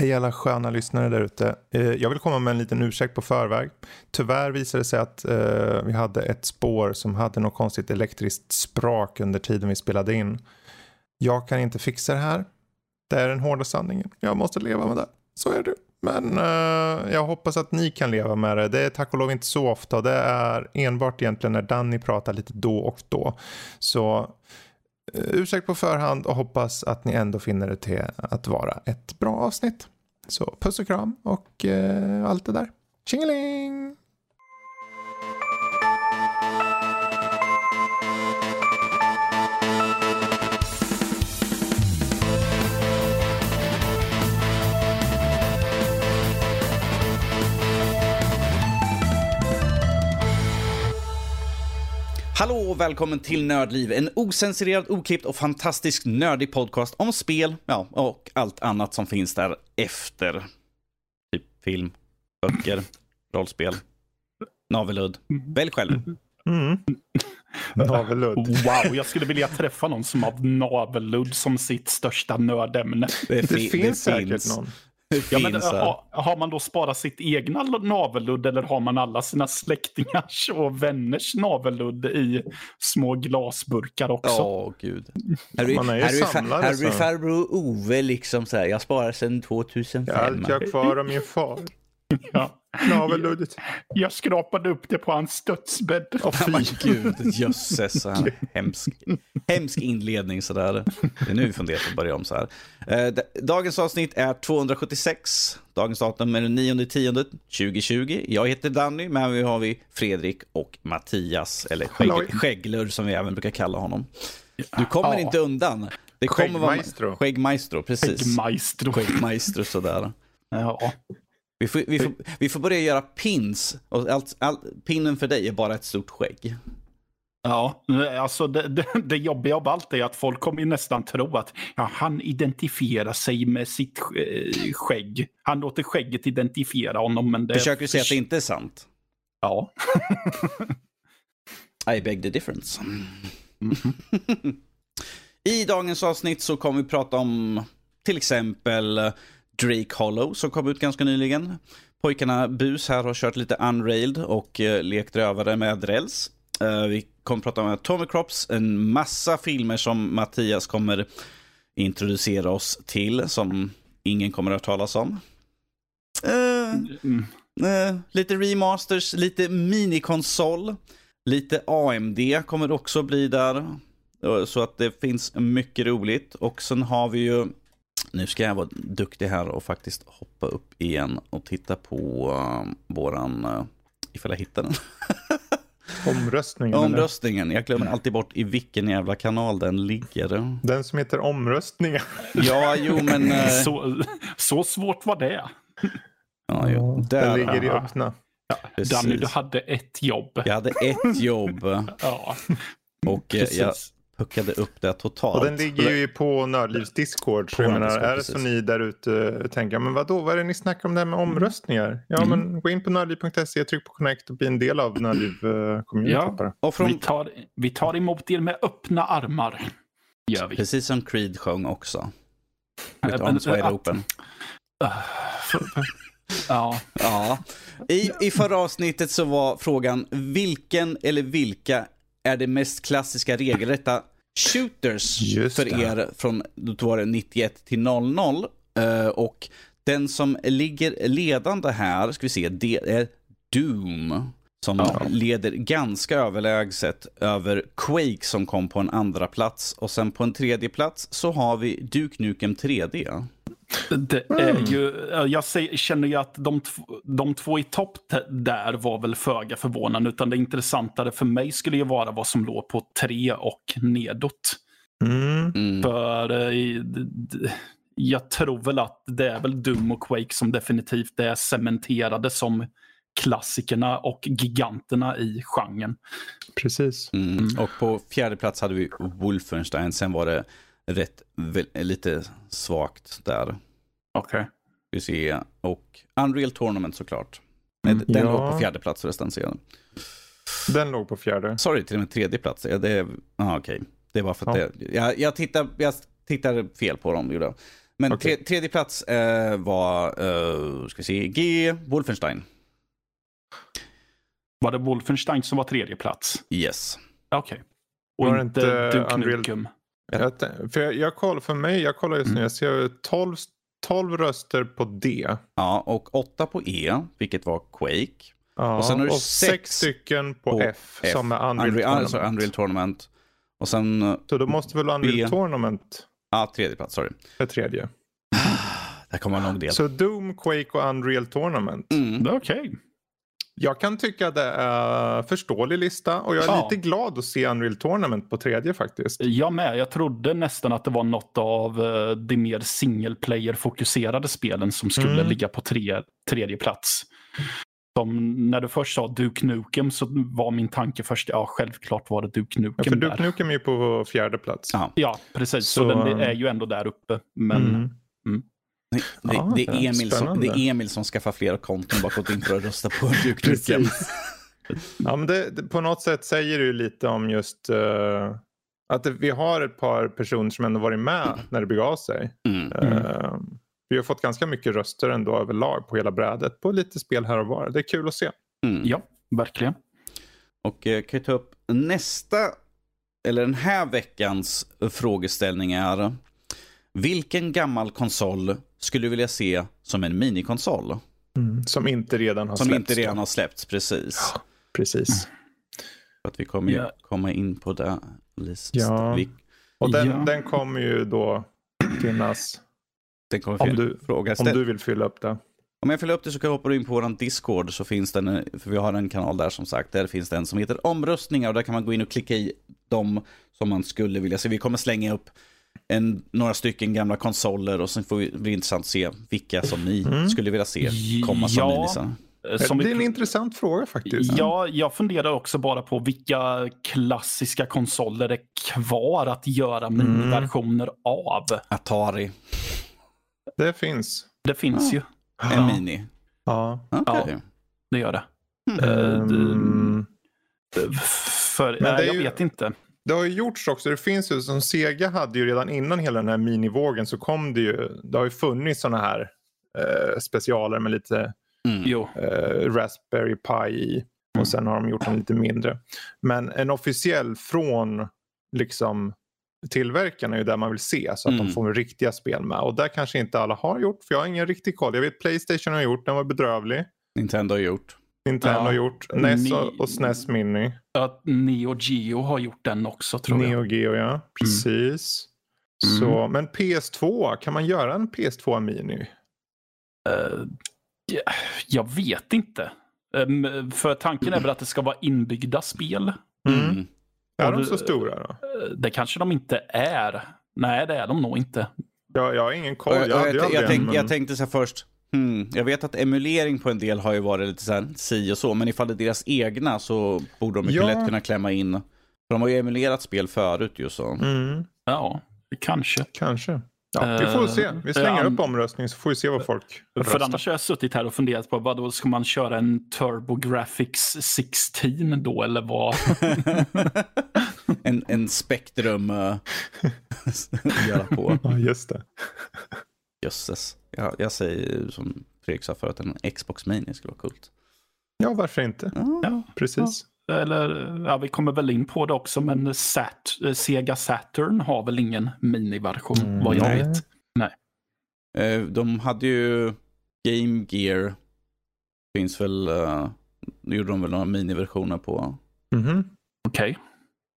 Hej alla sköna lyssnare där ute. Eh, jag vill komma med en liten ursäkt på förväg. Tyvärr visade det sig att eh, vi hade ett spår som hade något konstigt elektriskt sprak under tiden vi spelade in. Jag kan inte fixa det här. Det är den hårda sanningen. Jag måste leva med det. Så är det. Men uh, jag hoppas att ni kan leva med det. Det är tack och lov inte så ofta. Det är enbart egentligen när Danny pratar lite då och då. Så Eh, ursäkt på förhand och hoppas att ni ändå finner det till att vara ett bra avsnitt. Så puss och kram och eh, allt det där. Tjingeling! Hallå och välkommen till Nördliv, en osensurerad, oklippt och fantastisk nördig podcast om spel, ja, och allt annat som finns där efter. Typ film, böcker, rollspel, navelludd. Välj själv. Mm. Navelludd. Wow, jag skulle vilja träffa någon som har navelludd som sitt största nördämne. Det, det finns säkert finns. någon. Ja, men, har, har, man då sparat sitt egna navelludd eller har man alla sina släktingars och vänners navelludd i små glasburkar också? Ja, oh, gud. Harry, man är ju Harry, samlare. Harry farbror Ove liksom så här, jag sparar sedan 2005. Jag har allt jag kvar av min far. Ja. Naveluddet. Jag skrapade upp det på hans dödsbädd. Åh oh, gud, jösses. hemsk, hemsk inledning sådär. Det är nu vi funderar på att börja om så här. Eh, dagens avsnitt är 276. Dagens datum är den 9 10 2020. Jag heter Danny, med mig har vi Fredrik och Mattias, eller skägg, Skägglur som vi även brukar kalla honom. Du kommer ja. inte undan. Det kommer Skäggmaestro. Vara... Skäggmaestro, precis. Skäggmaestro. Skäggmaestro, sådär. Ja. Vi får, vi, får, vi får börja göra pins. Och allt, allt, pinnen för dig är bara ett stort skägg. Ja, alltså det, det, det jobbiga av allt är att folk kommer nästan tro att ja, han identifierar sig med sitt eh, skägg. Han låter skägget identifiera honom. Men det Försöker du säga att det inte är sant? Ja. I beg the difference. Mm. I dagens avsnitt så kommer vi prata om till exempel Drake Hollow som kom ut ganska nyligen. Pojkarna Bus här har kört lite Unrailed och eh, lekt rövare med räls. Eh, vi kommer prata om Tommy Crops, en massa filmer som Mattias kommer introducera oss till som ingen kommer att talas om. Mm. eh, lite remasters, lite minikonsol, lite AMD kommer också bli där. Så att det finns mycket roligt. Och sen har vi ju nu ska jag vara duktig här och faktiskt hoppa upp igen och titta på uh, våran, uh, ifall jag hittar den. Omröstningen? Omröstningen. Jag glömmer alltid bort i vilken jävla kanal den ligger. Den som heter omröstningen. Ja, jo men... Uh... Så, så svårt var det. Ja, jo. Där, den ligger i öppna. Ja, Danny, du hade ett jobb. Jag hade ett jobb. ja. Och jag puckade upp det totalt. Och den ligger ju på Nördlivs Discord. Så jag menar, är det så ni där ute tänker, men vadå, vad är det ni snackar om det här med omröstningar? Ja, mm. men gå in på nördliv.se, tryck på connect och bli en del av Nördliv-communityt. Ja, och från... vi, tar, vi tar emot er med öppna armar. Gör vi. Precis som Creed sjöng också. With arms wide open. Ja. ja. I, I förra avsnittet så var frågan vilken eller vilka är det mest klassiska regelrätta shooters Just för det. er från då var det 91 till 00. Uh, och den som ligger ledande här, ska vi se, det är Doom. Som ja. leder ganska överlägset över Quake som kom på en andra plats Och sen på en tredje plats så har vi Duke Nukem 3D. Det är mm. ju, jag känner ju att de, de två i topp där var väl föga förvånande. Utan det intressantare för mig skulle ju vara vad som låg på tre och nedåt. Mm. mm. För eh, jag tror väl att det är väl Doom och Quake som definitivt är cementerade som klassikerna och giganterna i genren. Precis. Mm. mm. Och på fjärde plats hade vi Wolfenstein. Sen var det rätt, lite svagt där. Okej. Okay. Vi ser, och Unreal Tournament såklart. Nej, mm, den ja. låg på fjärde plats förresten. Ser jag. Den låg på fjärde. Sorry, till och med tredje plats. det, ah, okej. Okay. Det var för att ja. det, jag, jag, tittar, jag tittar fel på dem. Gjorde. Men Okej. tre, tredje plats eh, var, eh, ska vi se, G. Wolfenstein. Var det Wolfenstein som var tredje plats? Yes. Okej. Och Var det inte inte Duke Unreal- Nukem. Jag, för jag, jag koll, för mig, jag kollar just nu, Mm. jag ser 12, 12 röster på D. Ja, och åtta på E, vilket var Quake. Ja, Och sen har du sex, sex stycken på, på F, F. som är Unreal, Unreal, Tournament. alltså Unreal Tournament. Och sen, Så då måste väl Unreal B. Tournament ja, tredje plats, sorry. är tredje. Det här kommer en lång del. Så Doom, Quake och Unreal Tournament. Mm. Okej. Jag kan tycka att det är förståelig lista och jag är Ja. lite glad att se Unreal Tournament på tredje faktiskt. Jag med. Jag trodde nästan att det var något av eh, de mer single player fokuserade spelen som skulle Mm. ligga på tre, tredje plats. Som när du först sa Duke Nukem så var min tanke först, ja självklart var det Duke Ja, Nukem för Duke. Nukem är ju på fjärde plats. Ja. Ja, precis. Så, Så- den är ju ändå där uppe. Men Mm. Det, det, Ja, det, är. Emil som, det är Emil som skaffar flera konton gått in för att rösta på Nukem. Ja, men det, det, på något sätt säger det ju lite om just eh, att det, vi har ett par personer som ändå varit med när det begav sig. Mm. Eh, vi har fått ganska mycket röster ändå överlag på hela brädet på lite spel här och var. Det är kul att se. Mm. ja, verkligen. Och eh, kan jag ta upp nästa, eller den här veckans frågeställning är vilken gammal konsol skulle du vilja se som en minikonsol? Som inte redan har Som släppts. inte redan då. har släppts, precis. Precis. För att vi kommer Ja. komma in på det. List. Ja. Vi, Och den, Ja. den kommer ju då finnas den kommer om du, fråga. om du vill fylla upp det. Om jag fyller upp det så kan jag hoppa in på vår Discord så finns den, för vi har en kanal där som sagt, där finns den som heter omröstningar och där kan man gå in och klicka i dem som man skulle vilja se. Vi kommer slänga upp en, några stycken gamla konsoler och sen får vi, blir det intressant att se vilka som ni Mm. skulle vilja se komma som Ja. minisar. Eh, Som det är vi- en intressant fråga faktiskt. Ja, jag funderar också bara på vilka klassiska konsoler är kvar att göra Mm. miniversioner av. Atari, Det finns. Det finns ju. en mini. Ja. Okej. Det gör det. Ehm, För, Men nej, det jag ju- vet inte. Det har ju gjorts också. Det finns ju som Sega hade ju redan innan hela den här minivågen så kom det ju. Det har ju funnits sådana här eh, specialer med lite Mm. Eh, Raspberry Pi i. Och sen har de gjort den lite mindre. Men en officiell från liksom tillverkarna är ju där man vill se så att Mm. de får riktiga spel med. Och där kanske inte alla har gjort för jag har ingen riktig koll. Jag vet Playstation har gjort, den var bedrövlig. Nintendo har gjort. Nintendo Ja. har gjort, NES Ni- och, och SNES Mini. Att Neo Geo har gjort den också tror jag. Neo Geo ja, precis. Mm. Så, men PS2, kan man göra en PS2 Mini? Ja, jag vet inte. Ehm, för tanken är väl att det ska vara inbyggda spel. Mm. Mm. Är Ja, de så stora då? Eh, Det kanske de inte är. Nej, det är de nog inte. Jag, jag har ingen koll. Jag, jag, jag, jag, tänk, men- jag tänkte så här först, hmm, jag vet att emulering på en del har ju varit lite så här si och så, men ifall det är deras egna så borde de mycket Ja. lätt kunna klämma in. För de har ju emulerat spel förut ju så. Mm, Ja, kanske. kanske. Ja, vi får Eh, se. Vi slänger eh, upp omröstning så får vi se vad folk För röstar. annars har jag suttit här och funderat på vad då ska man köra en TurboGrafx 16 då eller vad? en, en spektrum uh, göra på. Ja, just det. Jösses. Jag, jag säger som Fredrik sa förut, en Xbox Mini skulle vara coolt. Ja, varför inte? Ja. ja, Precis. eller ja, vi kommer väl in på det också, men Sat eh, Sega Saturn har väl ingen miniversion Mm, vad jag nej. vet. Eh, De hade ju Game Gear. Finns väl, uh, nu gjorde de väl några miniversioner på. Mhm. Okej.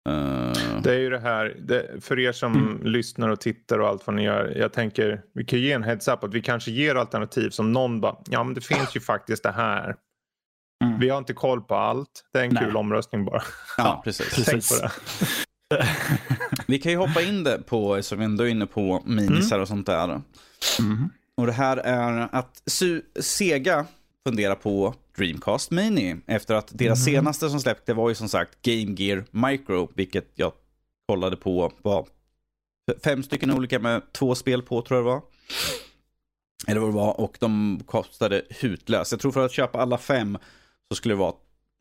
Eh, Det är ju det här, det, för er som Mm. lyssnar och tittar och allt vad ni gör. Jag tänker, vi kan ge en heads up att vi kanske ger alternativ som någon bara, ja men det finns ju faktiskt det här. Mm. Vi har inte koll på allt. Det är en Nej. kul omröstning bara. ja, precis. precis. Tänk på det. Vi kan ju hoppa in det på, som vi ändå är inne på, minisar och sånt där. Mhm. Och det här är att Su- Sega funderar på Dreamcast Mini. Efter att deras Mhm. senaste som släppte var ju som sagt Game Gear Micro, vilket jag kollade på var fem stycken olika med två spel på tror jag det var. Eller vad det var. Och de kostade hutlöst. Jag tror för att köpa alla fem så skulle det vara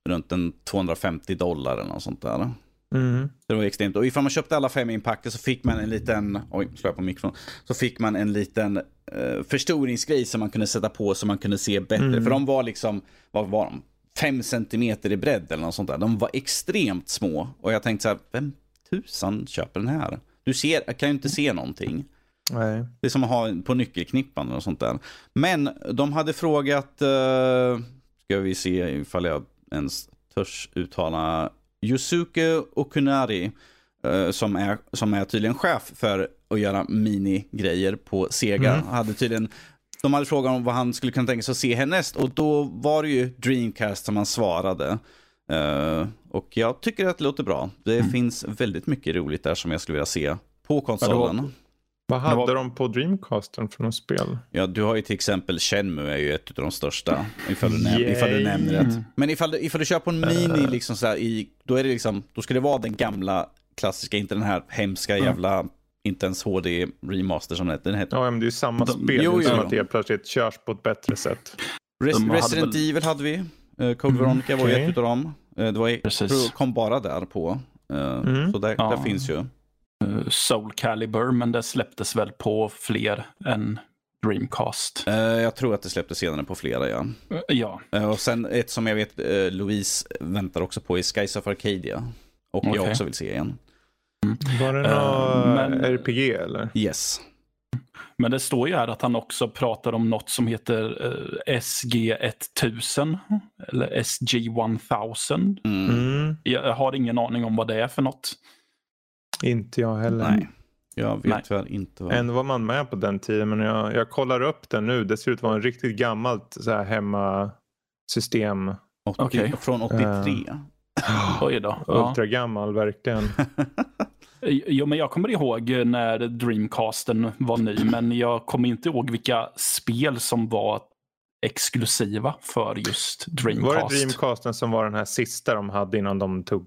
runt en 250 dollar eller något sånt där. Mm. Det var extremt. Och ifall man köpte alla fem inpackter så fick man en liten, oj, slår jag på mikron, så fick man en liten eh, förstoringsgrej som man kunde sätta på så man kunde se bättre. Mm. För de var liksom, vad var de? Fem centimeter i bredd eller något sånt där. De var extremt små. Och jag tänkte så här, vem tusan köper den här? Du ser, kan ju inte se någonting. Nej. Det är som att ha på nyckelknippan och sånt där. Men de hade frågat, uh, ska vi se ifall jag ens törs uttala, Yusuke Okunari, uh, som, är, som är tydligen chef för att göra minigrejer på Sega. Mm. Hade tydligen, de hade frågat om vad han skulle kunna tänka sig att se härnäst och då var det ju Dreamcast som han svarade. Uh, och jag tycker att det låter bra. Det Mm. finns väldigt mycket roligt där som jag skulle vilja se på konsolen. Vad hade var- de på Dreamcasten för något spel? Ja, du har ju till exempel Shenmue är ju ett av de största. Ifall du, näm- ifall du nämner det. Men ifall du, ifall du kör på en mini, liksom så här, i, då, är det liksom, då ska det vara den gamla klassiska, inte den här hemska jävla, inte ens HD remaster som. Den heter. Ja, men det är ju samma De- spel. Jo, är som jo. att det plötsligt körs på ett bättre sätt. Res- de hade Resident väl- Evil hade vi. Uh, Code Veronica var ju ett av dem. Uh, det var, kom bara där på. Uh, Mm. Så där, Ja. där finns ju. Eh, Soul Calibur, men det släpptes väl på fler än Dreamcast. Uh, jag tror att det släpptes senare på flera, ja. Eh, Ja, Uh, och sen ett som jag vet uh, Louise väntar också på är Skies of Arcadia. Och jag Okej. också vill se igen. Var det Eh, något men- RPG eller? Yes. men det står ju här att han också pratar om något som heter eh, SG1000 eller SG1000. Mm. Mm. Jag har ingen aning om vad det är för något. Inte jag heller. Nej, jag vet Nej. tyvärr inte vad. Ändå var man med på den tiden, men jag, jag kollar upp den nu. Det ser ut att vara en riktigt gammalt så här, hemmasystem. 80, Okej. Från 83. Oj då. Ultragammal, verkligen. Jo, men jag kommer ihåg när Dreamcasten var ny, men jag kommer inte ihåg vilka spel som var exklusiva för just Dreamcast. Var det Dreamcasten som var den här sista de hade innan de tog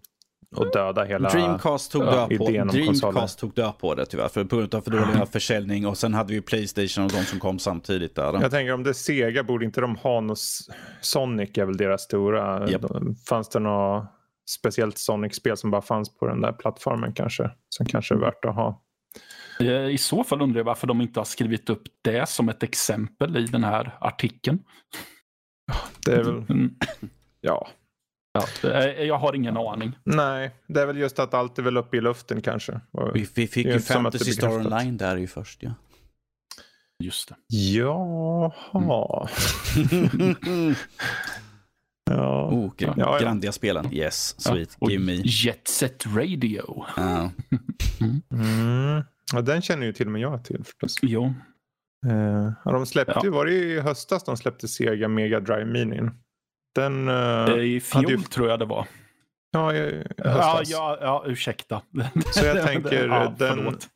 och döda hela... Dreamcast tog död på, idén om konsoler. Dreamcast tog död på det tyvärr. För på grund av för dålig försäljning. Och sen hade vi Playstation och de som kom samtidigt där. Jag tänker om det är Sega borde inte de ha något... Sonic är väl deras stora. Japp. Fanns det något speciellt Sonic-spel som bara fanns på den där plattformen kanske? Som kanske är värt att ha. Eh, I så fall undrar jag varför de inte har skrivit upp det som ett exempel i den här artikeln. Det är väl... Mm. Ja. Ja, eh, jag har ingen aning. Nej, det är väl just att allt är väl uppe i luften kanske. Vi, vi fick ju Fantasy Star. Online där ju först ja. Just det. Jaha. Ja. oh, gra- Ja, ja. Grandia-spelen. Yes, sweet. Och Give me. Jet Set Radio. Ja. Mm. Ja, den känner ju till och med jag till förstås. Jo. Eh, ja, de släppte Ja. var det i höstas de släppte Sega Mega Drive Mini? Den... eh, Eh, I fjol ju- tror jag det var. ja, i Ja, ja, ja, ursäkta. Så jag tänker, ja, den, förlåt.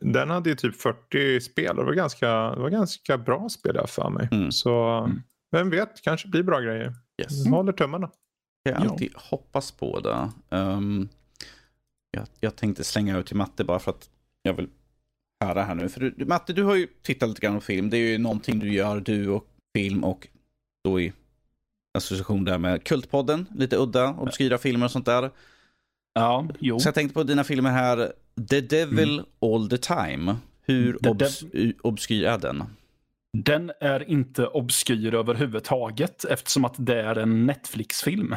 den hade ju typ 40 spel och det var ganska, det var ganska bra spel jag för mig. Mm. Så Mm. vem vet, kanske blir bra grejer. Yes. Jag håller tummarna. Jag alltid hoppas på det. Um, jag, jag tänkte slänga ut till Matte bara för att jag vill höra här nu. För du, Matte, du har ju tittat lite grann på film. Det är ju någonting du gör, du och film och då i association där med Kultpodden. Lite udda, obskyra filmer och sånt där. Ja, jo. Så jag tänkte på dina filmer här. The Devil All The Time. Hur Mm. The obs obskyr är den? Den är inte obskyr överhuvudtaget eftersom att det är en Netflix-film.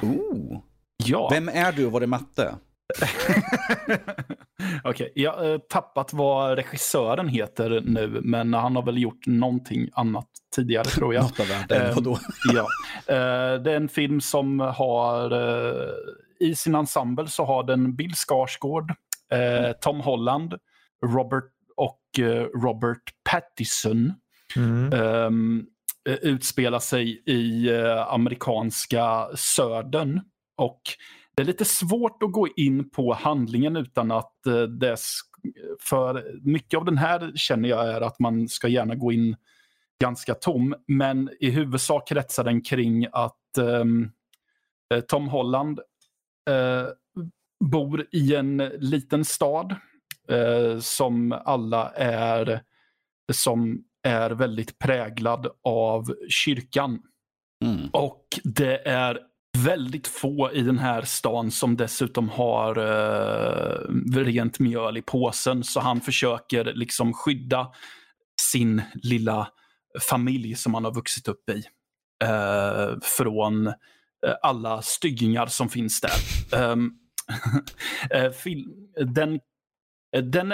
Ja. Vem är du och vad är Matte? Okej, jag har tappat vad regissören heter nu, men han har väl gjort någonting annat tidigare tror jag. Något av världen. Vadå? ja. Eh, det är en film som har, eh, i sin ensemble så har den Bill Skarsgård, eh, Tom Holland, Robert och eh, Robert Pattinson. Mm. ehm, eh, utspelar sig i eh, amerikanska södern. Och det är lite svårt att gå in på handlingen utan att eh, det... För mycket av den här känner jag är att man ska gärna gå in ganska tom. Men i huvudsak kretsar den kring att eh, Tom Holland eh, bor i en liten stad eh, som alla är som är väldigt präglad av kyrkan. Mm. Och det är väldigt få i den här stan som dessutom har eh, rent mjöl i påsen. Så han försöker liksom skydda sin lilla familj som han har vuxit upp i. Eh, från eh, alla styggingar som finns där. Um, den den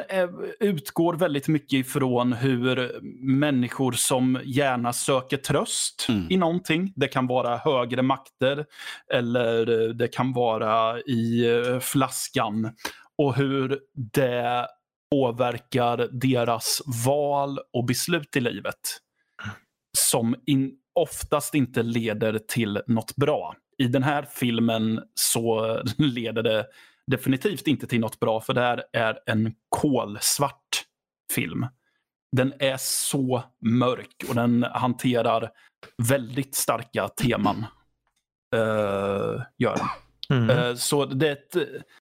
utgår väldigt mycket ifrån hur människor som gärna söker tröst mm. i någonting. Det kan vara högre makter eller det kan vara i eh, flaskan. Och hur det påverkar deras val och beslut i livet. Som in, oftast inte leder till något bra. I den här filmen så leder det definitivt inte till något bra för det här är en kolsvart film. Den är så mörk och den hanterar väldigt starka teman. Uh, gör den. Mm. Uh, så det är, ett,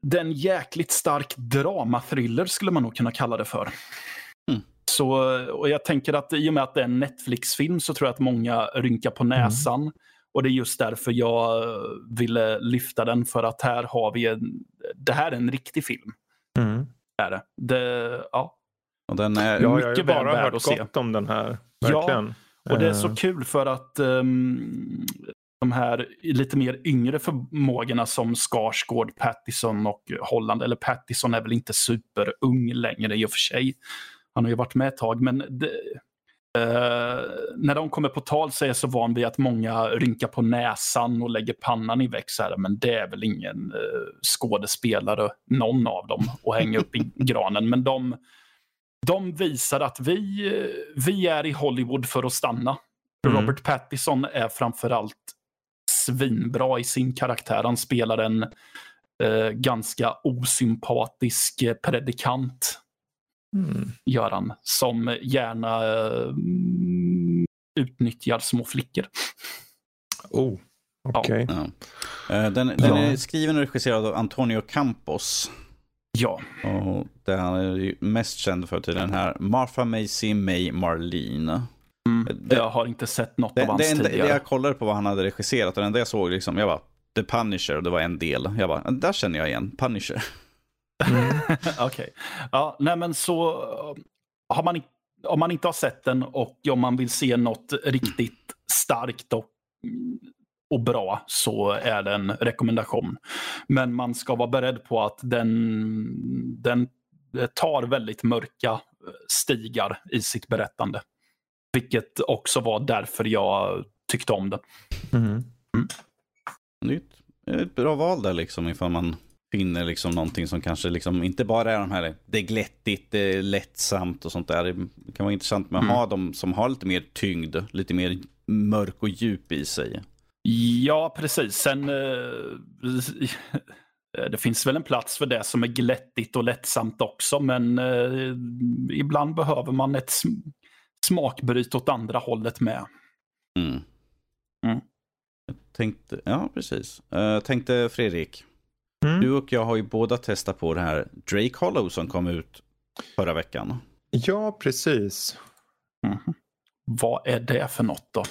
det är en jäkligt stark dramathriller skulle man nog kunna kalla det för. Mm. Så, och jag tänker att i och med att det är en Netflix-film så tror jag att många rynkar på mm. näsan. Mm. Och det är just därför jag ville lyfta den för att här har vi en, det här är en riktig film. Mm. Är det. det ja. Och den är ja, mycket jag har bara hört gott om den här. Verkligen. Ja, och det är så eh. kul för att um, de här lite mer yngre förmågorna som Skarsgård, Pattison och Holland, eller Pattison är väl inte superung längre i och för sig. Han har ju varit med ett tag, men det, när de kommer på tal så är jag så van vid att många rynkar på näsan och lägger pannan i väck. Här, men det är väl ingen uh, skådespelare, någon av dem, att hänga upp i granen. Men de, de visar att vi, vi är i Hollywood för att stanna. Mm. Robert Pattinson är framförallt svinbra i sin karaktär. Han spelar en uh, ganska osympatisk predikant mm. gör han. Som gärna uh, utnyttjar små flickor. Oh, okej. Okay. Ja. Uh, den, den ja. är skriven och regisserad av Antonio Campos. Ja. Och det han är mest känd för till den här Martha Macy May Marlene. Mm, det, jag har inte sett något det, av hans det, tidigare. Det jag kollade på vad han hade regisserat och det enda jag såg, liksom, jag bara, The Punisher, och det var en del. Jag bara, där känner jag igen, Punisher. Mm. Okej. Okay. Ja, nej men så har man, om man inte har sett den och om man vill se något riktigt starkt och, och bra så är det en rekommendation. Men man ska vara beredd på att den, den tar väldigt mörka stigar i sitt berättande. Vilket också var därför jag tyckte om den. Mm. Mm. Det är ett bra val där liksom ifall man finner liksom någonting som kanske liksom inte bara är de här, det är glättigt, det är lättsamt och sånt där. Det kan vara intressant med att mm. ha dem som har lite mer tyngd, lite mer mörk och djup i sig. Ja, precis. Sen eh, det finns väl en plats för det som är glättigt och lättsamt också, men eh, ibland behöver man ett smakbryt åt andra hållet med. Mm. Mm. Jag tänkte, ja precis. Uh, tänkte Fredrik, Mm. Du och jag har ju båda testat på det här Drake Hollow som kom ut förra veckan. Ja, precis. Mm. Vad är det för något då?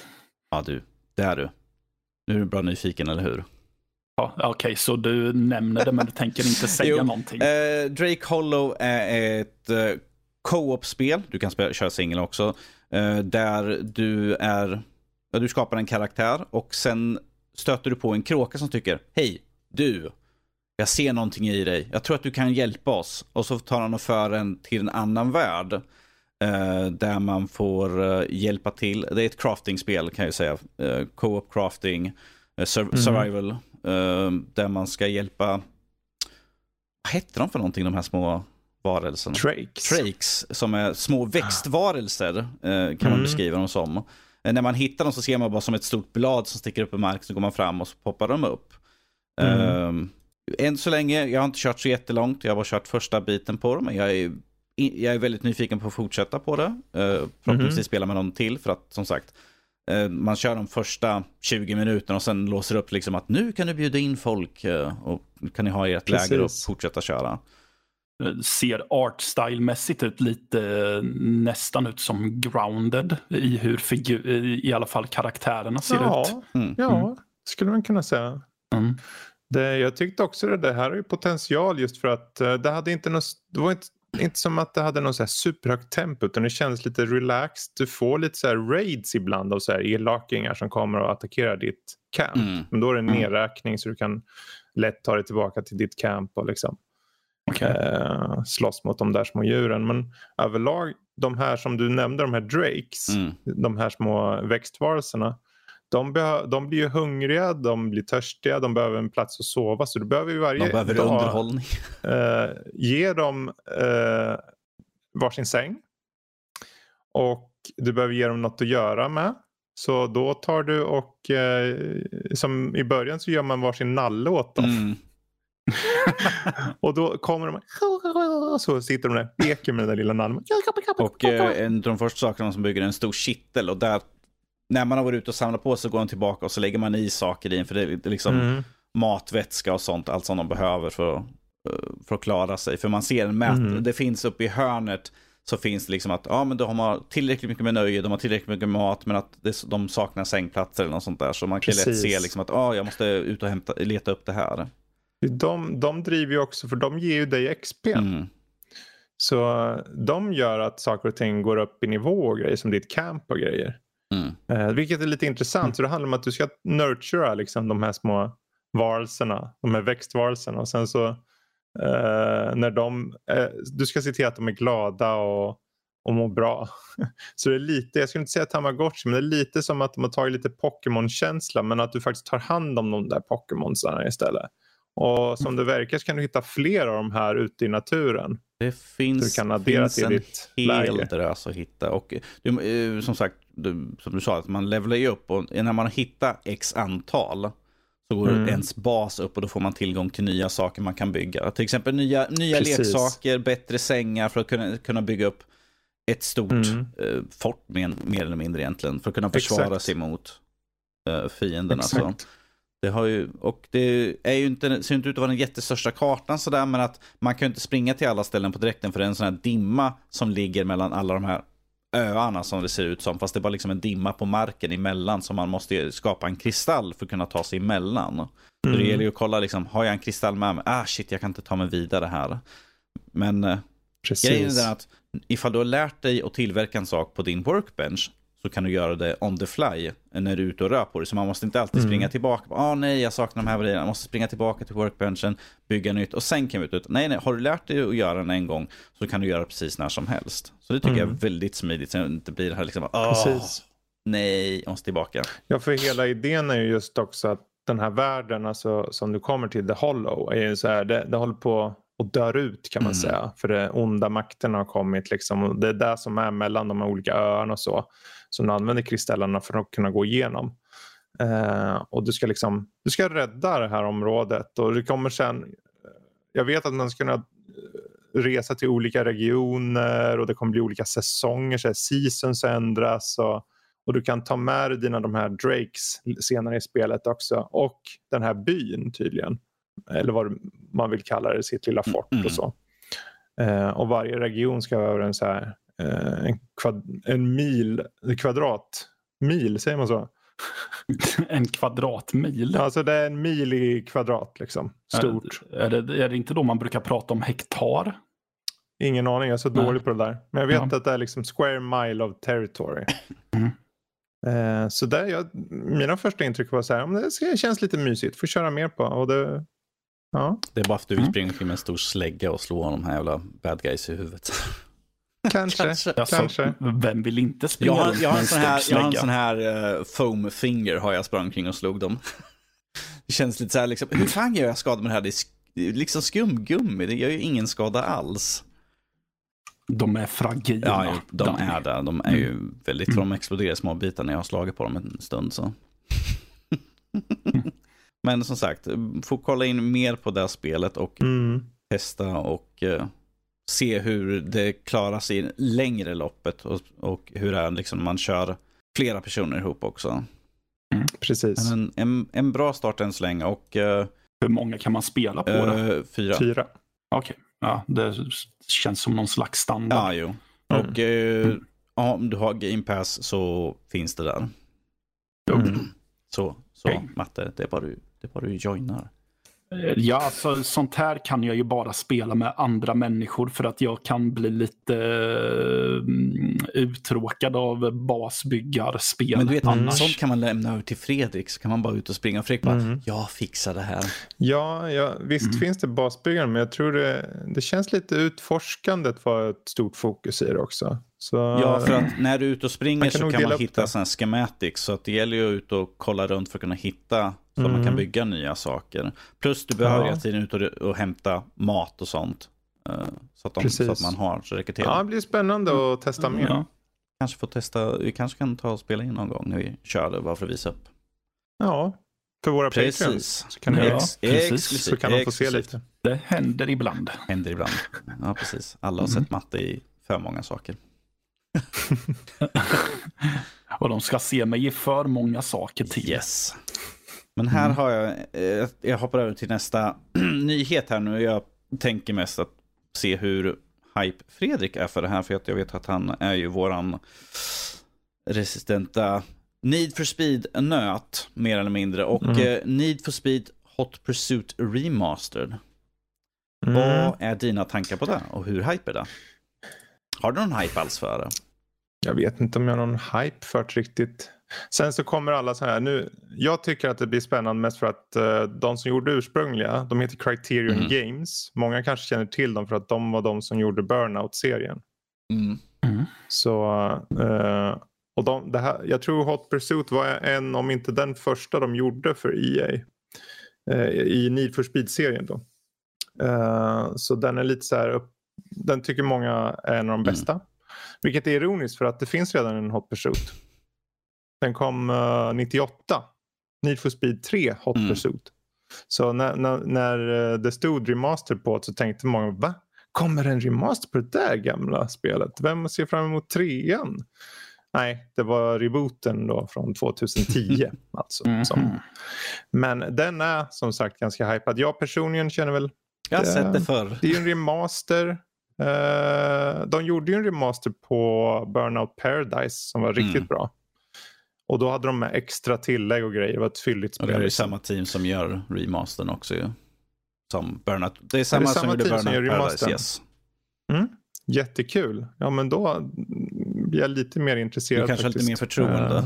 Ja du, det är du. Nu är du bra nyfiken, eller hur? Ja, Okej, okay, så du nämner det men du tänker inte säga jo, någonting? Eh, Drake Hollow är ett eh, co-op-spel, du kan spela, köra singel också, eh, där du är, du skapar en karaktär och sen stöter du på en kråka som tycker, hej, du, jag ser någonting i dig. Jag tror att du kan hjälpa oss. Och så tar han och för en till en annan värld. Eh, där man får uh, hjälpa till. Det är ett crafting-spel kan jag säga. Uh, Co-op crafting, uh, sur mm. survival. där man ska hjälpa... Vad hette de för någonting, de här små varelserna? Trakes. Trakes, som är små växtvarelser kan man mm. beskriva dem som. när man hittar dem så ser man bara som ett stort blad som sticker upp i marken, så går man fram och så poppar de upp. Mm. Än så länge, jag har inte kört så jättelångt. Jag har bara kört första biten på det. Men jag är, jag är väldigt nyfiken på att fortsätta på det. Uh, förhoppningsvis mm -hmm. spela med någon till. För att som sagt, uh, man kör de första 20 minuterna och sen låser upp liksom att nu kan du bjuda in folk. Uh, och kan ni ha ert läger och fortsätta köra. Ser artstyle-mässigt ut lite nästan ut som grounded i hur figur, i alla fall karaktärerna ser ja, ut. Mm. Ja, skulle man kunna säga. Mm. Det, jag tyckte också det, det här har ju potential just för att uh, det hade inte något, det var inte, inte som att det hade något så här superhögt tempo utan det kändes lite relaxed. Du får lite så raids ibland av så här elakingar som kommer och attackerar ditt camp. Mm. Men då är det en Mm. nedräkning så du kan lätt ta dig tillbaka till ditt camp och liksom Okej. eh, slåss mot de där små djuren. Men överlag, de här som du nämnde, de här drakes, Mm. de här små växtvarelserna. De, de blir ju hungriga, de blir törstiga, de behöver en plats att sova. Så du behöver ju varje De behöver dag underhållning. eh, ge dem eh, varsin säng. Och du behöver ge dem något att göra med. Så då tar du och eh, som i början så gör man varsin nalle åt dem. Mm. Och då kommer de och så sitter de där och leker med den där lilla nallen. Och eh, en av de första sakerna som bygger är en stor kittel och där när man har varit ute och samlat på sig går de tillbaka och så lägger man i saker i för det är liksom Mm. mat, vätska och sånt, allt som de behöver för att, eh, för att klara sig. För man ser en mät, Mm. det finns uppe i hörnet så finns det liksom att ja, men de har tillräckligt mycket med nöje, de har tillräckligt mycket mat, men att det, de saknar sängplatser eller något sånt där. Så man kan lätt se liksom att ja, jag måste ut och hämta, leta upp det här. De, de driver ju också, för de ger ju dig XP. Mm. Så de gör att saker och ting går upp i nivå och grejer som ditt camp och grejer. Mm. Eh, vilket är lite intressant. Så det handlar om att du ska nurtura liksom, de här små varelserna, de här växtvarelserna. Och sen så eh, när de, eh, du ska se till att de är glada och, och mår bra. så det är lite, jag skulle inte säga tamagotchi, men det är lite som att de har tagit lite Pokémon-känsla men att du faktiskt tar hand om de där Pokémonsarna istället. Och som det verkar så kan du hitta fler av de här ute i naturen. Det finns, Du kan addera finns till en ditt hel drös att hitta. Och du, eh, som sagt, du, som du sa, att man levlar ju upp och när man hittar x antal så går Mm. ens bas upp och då får man tillgång till nya saker man kan bygga. Till exempel nya, nya Precis. leksaker, bättre sängar för att kunna, kunna bygga upp ett stort Mm. eh, fort mer, mer eller mindre egentligen. För att kunna försvara Exakt. sig mot eh, fienderna. Så. Exakt. Det, har ju, och det är ju inte, ser inte ut att vara den jättestörsta kartan sådär, men att man kan ju inte springa till alla ställen på direkten för det är en sån här dimma som ligger mellan alla de här öarna som det ser ut som. Fast det är bara liksom en dimma på marken emellan så man måste skapa en kristall för att kunna ta sig emellan. Så Mm. det gäller ju att kolla liksom, har jag en kristall med mig? Ah shit, jag kan inte ta mig vidare här. Men eh, Precis. grejen är att ifall du har lärt dig att tillverka en sak på din workbench så kan du göra det on the fly när du är ute och rör på dig. Så man måste inte alltid Mm. springa tillbaka. Ah nej, jag saknar de här grejerna. Jag måste springa tillbaka till workbenchen, bygga nytt och sen kan vi ut. Nej, nej, har du lärt dig att göra den en gång så kan du göra precis när som helst. Så det tycker jag Mm. är väldigt smidigt. Så det inte blir det här liksom, ah, Precis. nej, jag måste tillbaka. Ja, för hela idén är ju just också att den här världen alltså, som du kommer till, The Hollow, är så här, det, det håller på att dör ut kan man Mm. säga. För det onda makterna har kommit liksom. Och det är det som är mellan de här olika öarna och så. Som du använder kristallerna för att kunna gå igenom. Eh, och du ska liksom, du ska rädda det här området och det kommer sen, jag vet att man ska kunna eh, resa till olika regioner och det kommer bli olika säsonger, så här, seasons ändras och, och du kan ta med dig dina de här drakes senare i spelet också och den här byn tydligen. Eller vad man vill kalla det, sitt lilla fort Mm. och så. Eh, och varje region ska vara en så här eh, en, kvad, en mil, kvadrat, mil säger man så? En kvadratmil. Alltså det är en mil i kvadrat liksom. Stort. Är det, är det inte då man brukar prata om hektar? Ingen aning, jag är så Nej. dålig på det där. Men jag vet Ja. att det är liksom square mile of territory. Mm. Eh, så där, jag, mina första intryck var så här, "Men det känns lite mysigt, får köra mer på. Och det, ja, Det är bara för att du vill Mm. springa omkring med en stor slägga och slå de här jävla bad guys i huvudet. kanske. Kanske. Alltså, Kanske. Vem vill inte springa Jag har, jag har en sån här, jag har en sån här uh, foam finger har jag sprang kring och slog dem. Det känns lite så här liksom, hur fan gör jag skada med det här? Det är det liksom skumgummi, det gör ju ingen skada alls. De är fragila. Ja, ju, de är där. De är ju väldigt, för de exploderar i små bitar när jag har slagit på dem en stund så. Men som sagt, får kolla in mer på det här spelet och Mm. testa och eh, se hur det klarar sig i längre loppet och, och hur det är liksom man kör flera personer ihop också. Precis. Men en, en, en bra start än så länge och eh, Hur många kan man spela på det? eh, fyra. Fyra. Okej, ja, det känns som någon slags standard. Ja, jo. Mm. Och eh, ja, om du har Game Pass så finns det där. Jo. Mm. Så, så Okej. Matte, det är bara du, det är bara du joinar. Eh, Ja, alltså, sånt här kan jag ju bara spela med andra människor för att jag kan bli lite mm, uttråkad av basbyggarspel. Men du vet, annars. sånt kan man lämna över till Fredrik, så kan man bara ut och springa. Fredrik bara, Mm. jag fixar det här. Ja, ja visst Mm. finns det basbyggare, men jag tror det, det känns lite utforskandet var ett stort fokus i det också. Så, Ja, för att när du är ute och springer kan så kan man hitta sådana här schematics. Så att det gäller ju att ut och kolla runt för att kunna hitta så att man Mm. kan bygga nya saker. Plus du behöver Ja. hela tiden ut och, och hämta mat och sånt. eh, Så att, de, så att man har så det räcker till. ja, det blir spännande att testa mer. Ja. Kanske får testa, vi kanske kan ta och spela in någon gång när vi kör det bara för att visa upp. Ja, för våra Patreons. Precis. Så kan, Ja, Ex- precis. så kan de få se lite. Det händer ibland. Händer ibland. Ja, precis. Alla har Mm. sett matte i för många saker. Och de ska se mig i för många saker till. Yes. Men här Mm. har jag, eh, jag hoppar över till nästa nyhet här nu. Jag tänker mest att se hur hype Fredrik är för det här. För att jag vet att han är ju våran resistenta Need for Speed-nöt, mer eller mindre. Och Mm. eh, Need for Speed Hot Pursuit Remastered. Mm. Vad är dina tankar på det och hur hype är det? Har du någon hype alls för det? Jag vet inte om jag har någon hype för det riktigt. Sen så kommer alla så här nu. Jag tycker att det blir spännande mest för att eh, de som gjorde ursprungliga, de heter Criterion Mm. Games. Många kanske känner till dem för att de var de som gjorde Burnout-serien. Mm. Mm. Så, eh, och de, det här, jag tror Hot Pursuit var en, om inte den första de gjorde för EA. Eh, I Need for Speed-serien då. Så den är lite så här, upp, den tycker många är en av de Mm. bästa. Vilket är ironiskt för att det finns redan en Hot Pursuit. Den kom eh, 98. Need for Speed 3 Hot Mm. Pursuit. Så när, när, när eh, det stod remaster på det så tänkte många va? Kommer en remaster på det där gamla spelet? Vem ser fram emot trean? Nej, det var rebooten då från 2010. alltså, Mhm. som, men den är som sagt ganska hypad. Jag personligen känner väl, Jag har Det- sett det förr. det är ju en remaster. Eh, de gjorde ju en remaster på Burnout Paradise som var riktigt Mm. bra. Och då hade de med extra tillägg och grejer. Det var ett fylligt Och det spel. är ju samma team som gör remastern också ju. Som Burnout. Det är det samma, som samma gjorde team som Burnout gör Paradise. remastern? Yes. Mm. Jättekul. Ja men då blir jag lite mer intresserad. Du kanske har lite faktiskt. mer förtroende. Eh,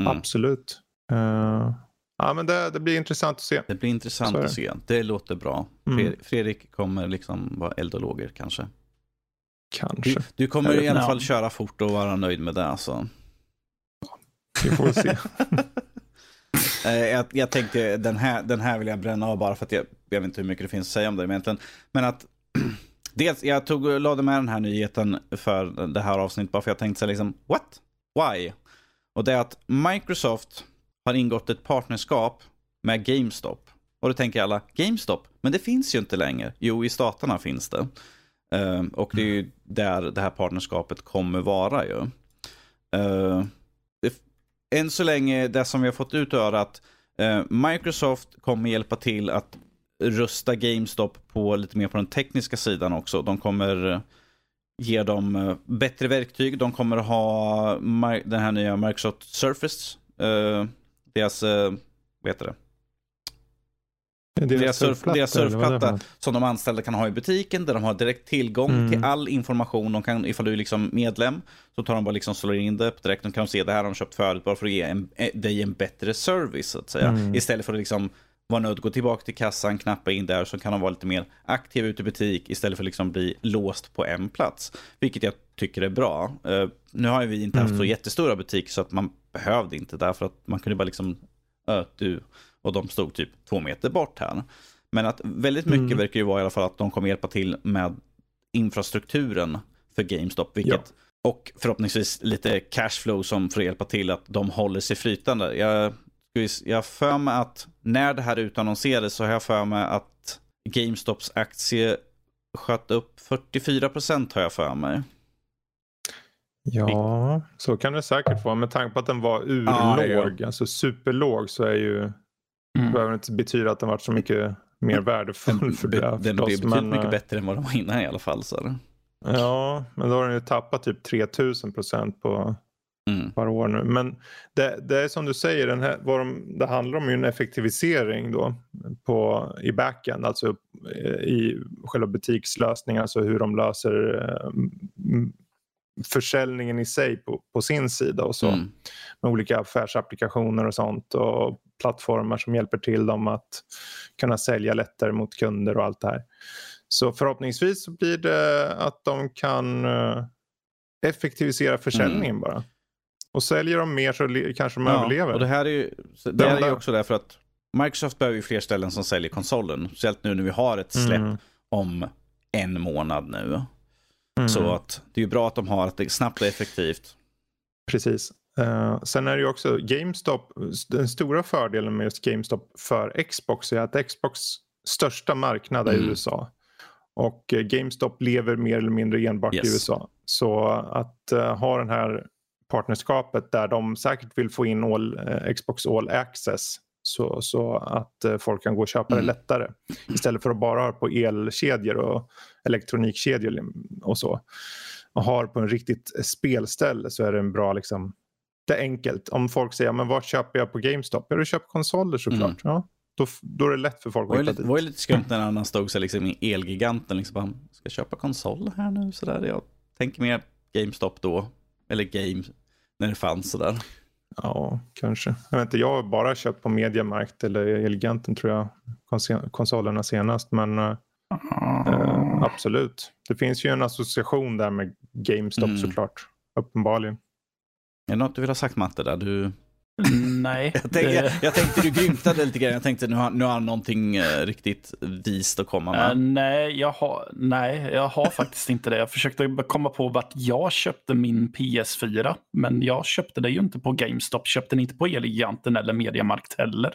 Mm. Absolut. Eh, ja men det, det blir intressant att se. Det blir intressant att se. Det låter bra. Mm. Fred- Fredrik kommer liksom vara eld och lågor kanske. Kanske. Du, du kommer i alla fall köra fort och vara nöjd med det. Alltså. Vi får se. Eh, jag, jag tänkte den här, den här vill jag bränna av bara för att jag, jag vet inte hur mycket det finns att säga om det egentligen. Men att dels, jag tog, lade med den här nyheten för det här avsnittet bara för jag tänkte så här liksom, what? Why? Och det är att Microsoft har ingått ett partnerskap med GameStop. Och då tänker alla, GameStop? Men det finns ju inte längre. Jo, i staterna finns det. Eh, och det är ju där det här partnerskapet kommer vara ju. Eh, det, än så länge, det som vi har fått ut är att eh, Microsoft kommer hjälpa till att rusta GameStop på lite mer på den tekniska sidan också. De kommer ge dem eh, bättre verktyg. De kommer ha den här nya Microsoft Surface. Eh, deras, eh, vad heter det? Deras surf- deras surfplatta. som de anställda kan ha i butiken där de har direkt tillgång Mm. till all information. De kan, ifall du är liksom medlem så tar de bara liksom slår in det direkt. De kan se det här har de köpt förut bara för att ge en, eh, dig en bättre service så att säga. Mm. Istället för att liksom vara nödd att gå tillbaka till kassan, knappa in där så kan de vara lite mer aktiva ute i butik istället för att liksom bli låst på en plats. Vilket jag tycker är bra. Eh, nu har ju vi inte haft så Mm. jättestora butiker så att man behövde inte därför att man kunde bara liksom, ö, du och de stod typ två meter bort här. Men att väldigt mycket Mm. verkar ju vara i alla fall att de kommer hjälpa till med infrastrukturen för GameStop. Vilket, Och förhoppningsvis lite cashflow som får hjälpa till att de håller sig flytande. Jag, jag har för mig att när det här utannonserades så har jag för mig att GameStops aktie sköt upp 44% har jag för mig. Ja, så kan det säkert vara. Med tanke på att den var Ja, urlåg, alltså superlåg, så är ju, Mm. behöver det inte betyda att den varit så mycket mer värdefull för Den, det. den blir förstås, betydligt men, mycket eh, bättre än vad de var innan i alla fall. Så. Ja, men då har den ju tappat typ 3000 procent på Mm. par år nu. Men det, det är som du säger, den här, vad de, det handlar om ju en effektivisering då på, i backend, alltså eh, i själva butikslösningen, alltså hur de löser eh, försäljningen i sig på, på sin sida och så. Mm. Med olika affärsapplikationer och sånt och plattformar som hjälper till dem att kunna sälja lättare mot kunder och allt det här. Så förhoppningsvis så blir det att de kan eh, effektivisera försäljningen bara. Och säljer de mer så kanske de överlever. Och det här är ju, det här är ju också därför att Microsoft behöver ju fler ställen som säljer konsolen. Speciellt nu när vi har ett släpp Mm. om en månad nu. Mm. Så att det är bra att de har att det är snabbt och effektivt. Precis. Eh, sen är det ju också GameStop, den stora fördelen med just GameStop för Xbox är att Xbox största marknad är Mm. USA. Och eh, GameStop lever mer eller mindre enbart i Yes. USA. Så att eh, ha den här partnerskapet där de säkert vill få in all, eh, Xbox All Access så, så att eh, folk kan gå och köpa Mm. det lättare. Istället för att bara ha på elkedjor och elektronikkedjor och så. Och har på en riktigt spelställe så är det en bra liksom, det är enkelt. Om folk säger, men vad köper jag på GameStop? Ja, du köper konsoler såklart. Mm. Ja, då, då är det lätt för folk Det var att hitta lite, dit. var ju lite skumt när han stod så liksom i Elgiganten. Liksom bara, ska jag köpa konsol här nu? Sådär. Jag tänker mer GameStop då. Eller Game när det fanns sådär. Ja, kanske. Jag, vet inte, jag har bara köpt på Mediamarkt eller Eleganten tror jag, konsolerna senast. Men eh, absolut. Det finns ju en association där med GameStop Mm. såklart. Uppenbarligen. Är det något du vill ha sagt Matte där? Du... Nej. Jag, tänkte, jag, jag tänkte du grymtade lite grann. Jag tänkte nu har, nu har han någonting eh, riktigt vist att komma med. nej, jag har, nej, jag har faktiskt inte det. Jag försökte komma på vart jag köpte min PS4. Men jag köpte det ju inte på GameStop. Köpte den inte på Elgiganten eller Mediamarkt heller.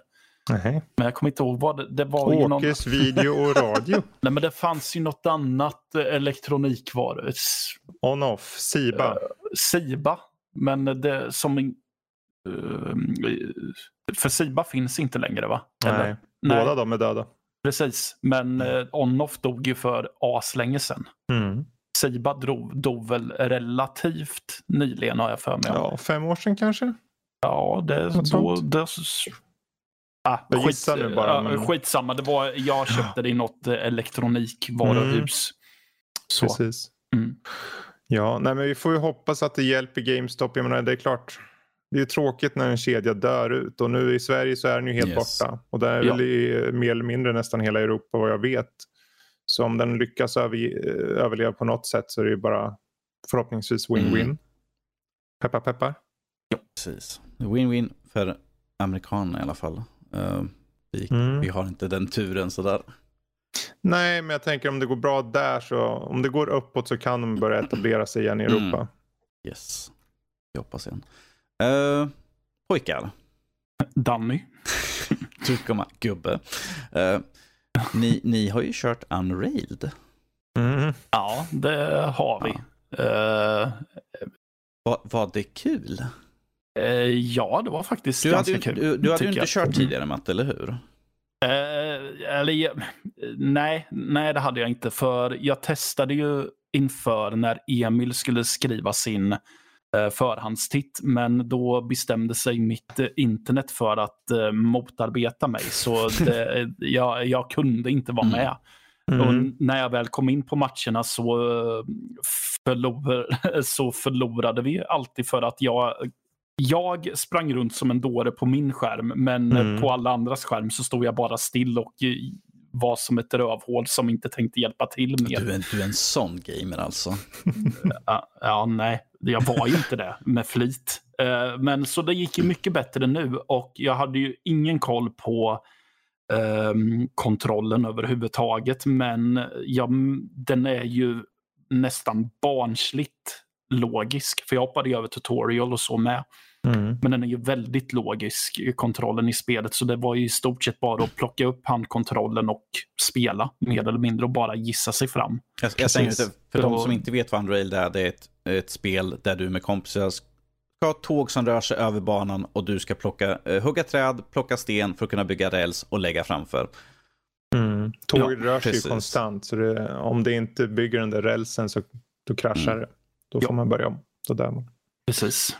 Nej. Men jag kommer inte ihåg vad det, det var. Ju någon, Åkes video och radio. nej, men det fanns ju något annat eh, elektronikvaru. S- On-off. Siba. Siba. Men det som... eh, för Siba finns inte längre va? Eller? Nej. Nej. Båda de är döda. Precis. Men eh, Onoff dog ju för as länge sedan. Mm. Siba dog, dog väl relativt nyligen har jag för mig. Ja, fem år sedan kanske? Ja, det, Något då, sånt. det, ah, Jag skit, gissar nu bara, men- Skitsamma, det var, jag köpte det i något eh, elektronikvaruhus. Så. Precis. Mm. Ja, nej, men vi får ju hoppas att det hjälper GameStop. Jag menar, det är klart. Det är tråkigt när en kedja dör ut och nu i Sverige så är den ju helt Yes. borta. Och det är Ja. väl i mer eller mindre nästan hela Europa vad jag vet. Så om den lyckas över, överleva på något sätt så är det ju bara förhoppningsvis win-win. Mm. Peppar peppar. Precis. Win-win för amerikanerna i alla fall. Eh, vi, Mm. vi har inte den turen sådär. Nej, men jag tänker om det går bra där så om det går uppåt så kan de börja etablera sig igen i Mm. Europa. Yes. Jag hoppas igen. Uh, pojkar. Danny. Du komma, gubbe. Eh, ni, ni har ju kört Unrailed. Mm. Ja, det har vi. Eh, Va, var det kul? eh, ja, det var faktiskt Du hade ganska ju, kul. du, du hade ju inte jag. kört tidigare Matte, eller hur? Eller, ja, nej, nej, det hade jag inte. För jag testade ju inför när Emil skulle skriva sin förhandstitt. Men då bestämde sig mitt eh, internet för att eh, motarbeta mig. Så det, jag, jag kunde inte vara Mm. med. Mm. Och när jag väl kom in på matcherna så, eh, förlor, så förlorade vi alltid för att jag jag sprang runt som en dåre på min skärm, men Mm. på alla andras skärm så stod jag bara still och eh, var som ett rövhål som inte tänkte hjälpa till mer. Du är, du är en sån gamer alltså. Ja, ja, nej, jag var ju inte det med flit. Eh, Men så det gick ju mycket bättre nu och jag hade ju ingen koll på ehm, kontrollen överhuvudtaget. Men jag, den är ju nästan barnsligt logisk. För jag hoppade ju över tutorial och så med. Mm. Men den är ju väldigt logisk, kontrollen i spelet. Så det var ju i stort sett bara att plocka upp handkontrollen och spela mer eller mindre och bara gissa sig fram. Jag, jag inte, för de som inte vet vad Unrailed är, det är ett, ett spel där du med kompisar ska ha tåg som rör sig över banan och du ska plocka, eh, hugga träd, plocka sten för att kunna bygga räls och lägga framför. Mm. Tåget Ja, rör sig ju precis. konstant så det, om det inte bygger den där rälsen så då kraschar Mm. det. Då Ja. får man börja om. Då dör man. Precis.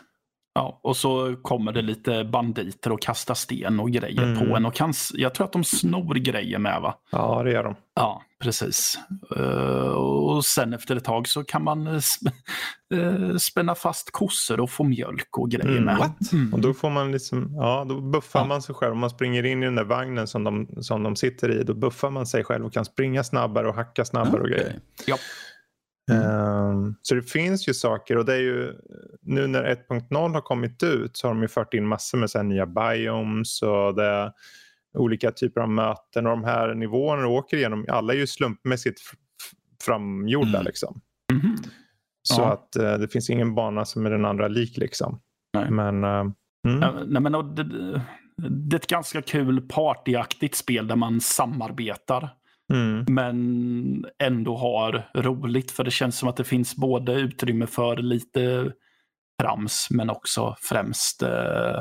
Ja, och så kommer det lite banditer och kastar sten och grejer Mm. på en. Och kan, jag tror att de snor grejer med va? Ja, det gör de. Ja, precis. Eh, och sen efter ett tag så kan man sp- eh, spänna fast kossor och få mjölk och grejer Mm. med. What? Mm. Och då får man liksom, ja, då buffar Ja. man sig själv. Om man springer in i den där vagnen som de, som de sitter i, då buffar man sig själv och kan springa snabbare och hacka snabbare och Okej. grejer. Ja. Ehm, så det finns ju saker och det är ju nu när 1.0 har kommit ut så har de ju fört in massor med så nya biomes och det olika typer av möten och de här nivåerna du åker igenom, alla är ju slumpmässigt framgjorda Mm. liksom. Mhm. Så Ja. att eh, det finns ingen bana som är den andra lik liksom. Nej. Men mm. Ja, Nej, men, det, det är ett ganska kul partyaktigt spel där man samarbetar. Mm. Men ändå har roligt. För det känns som att det finns både utrymme för lite trams men också främst eh,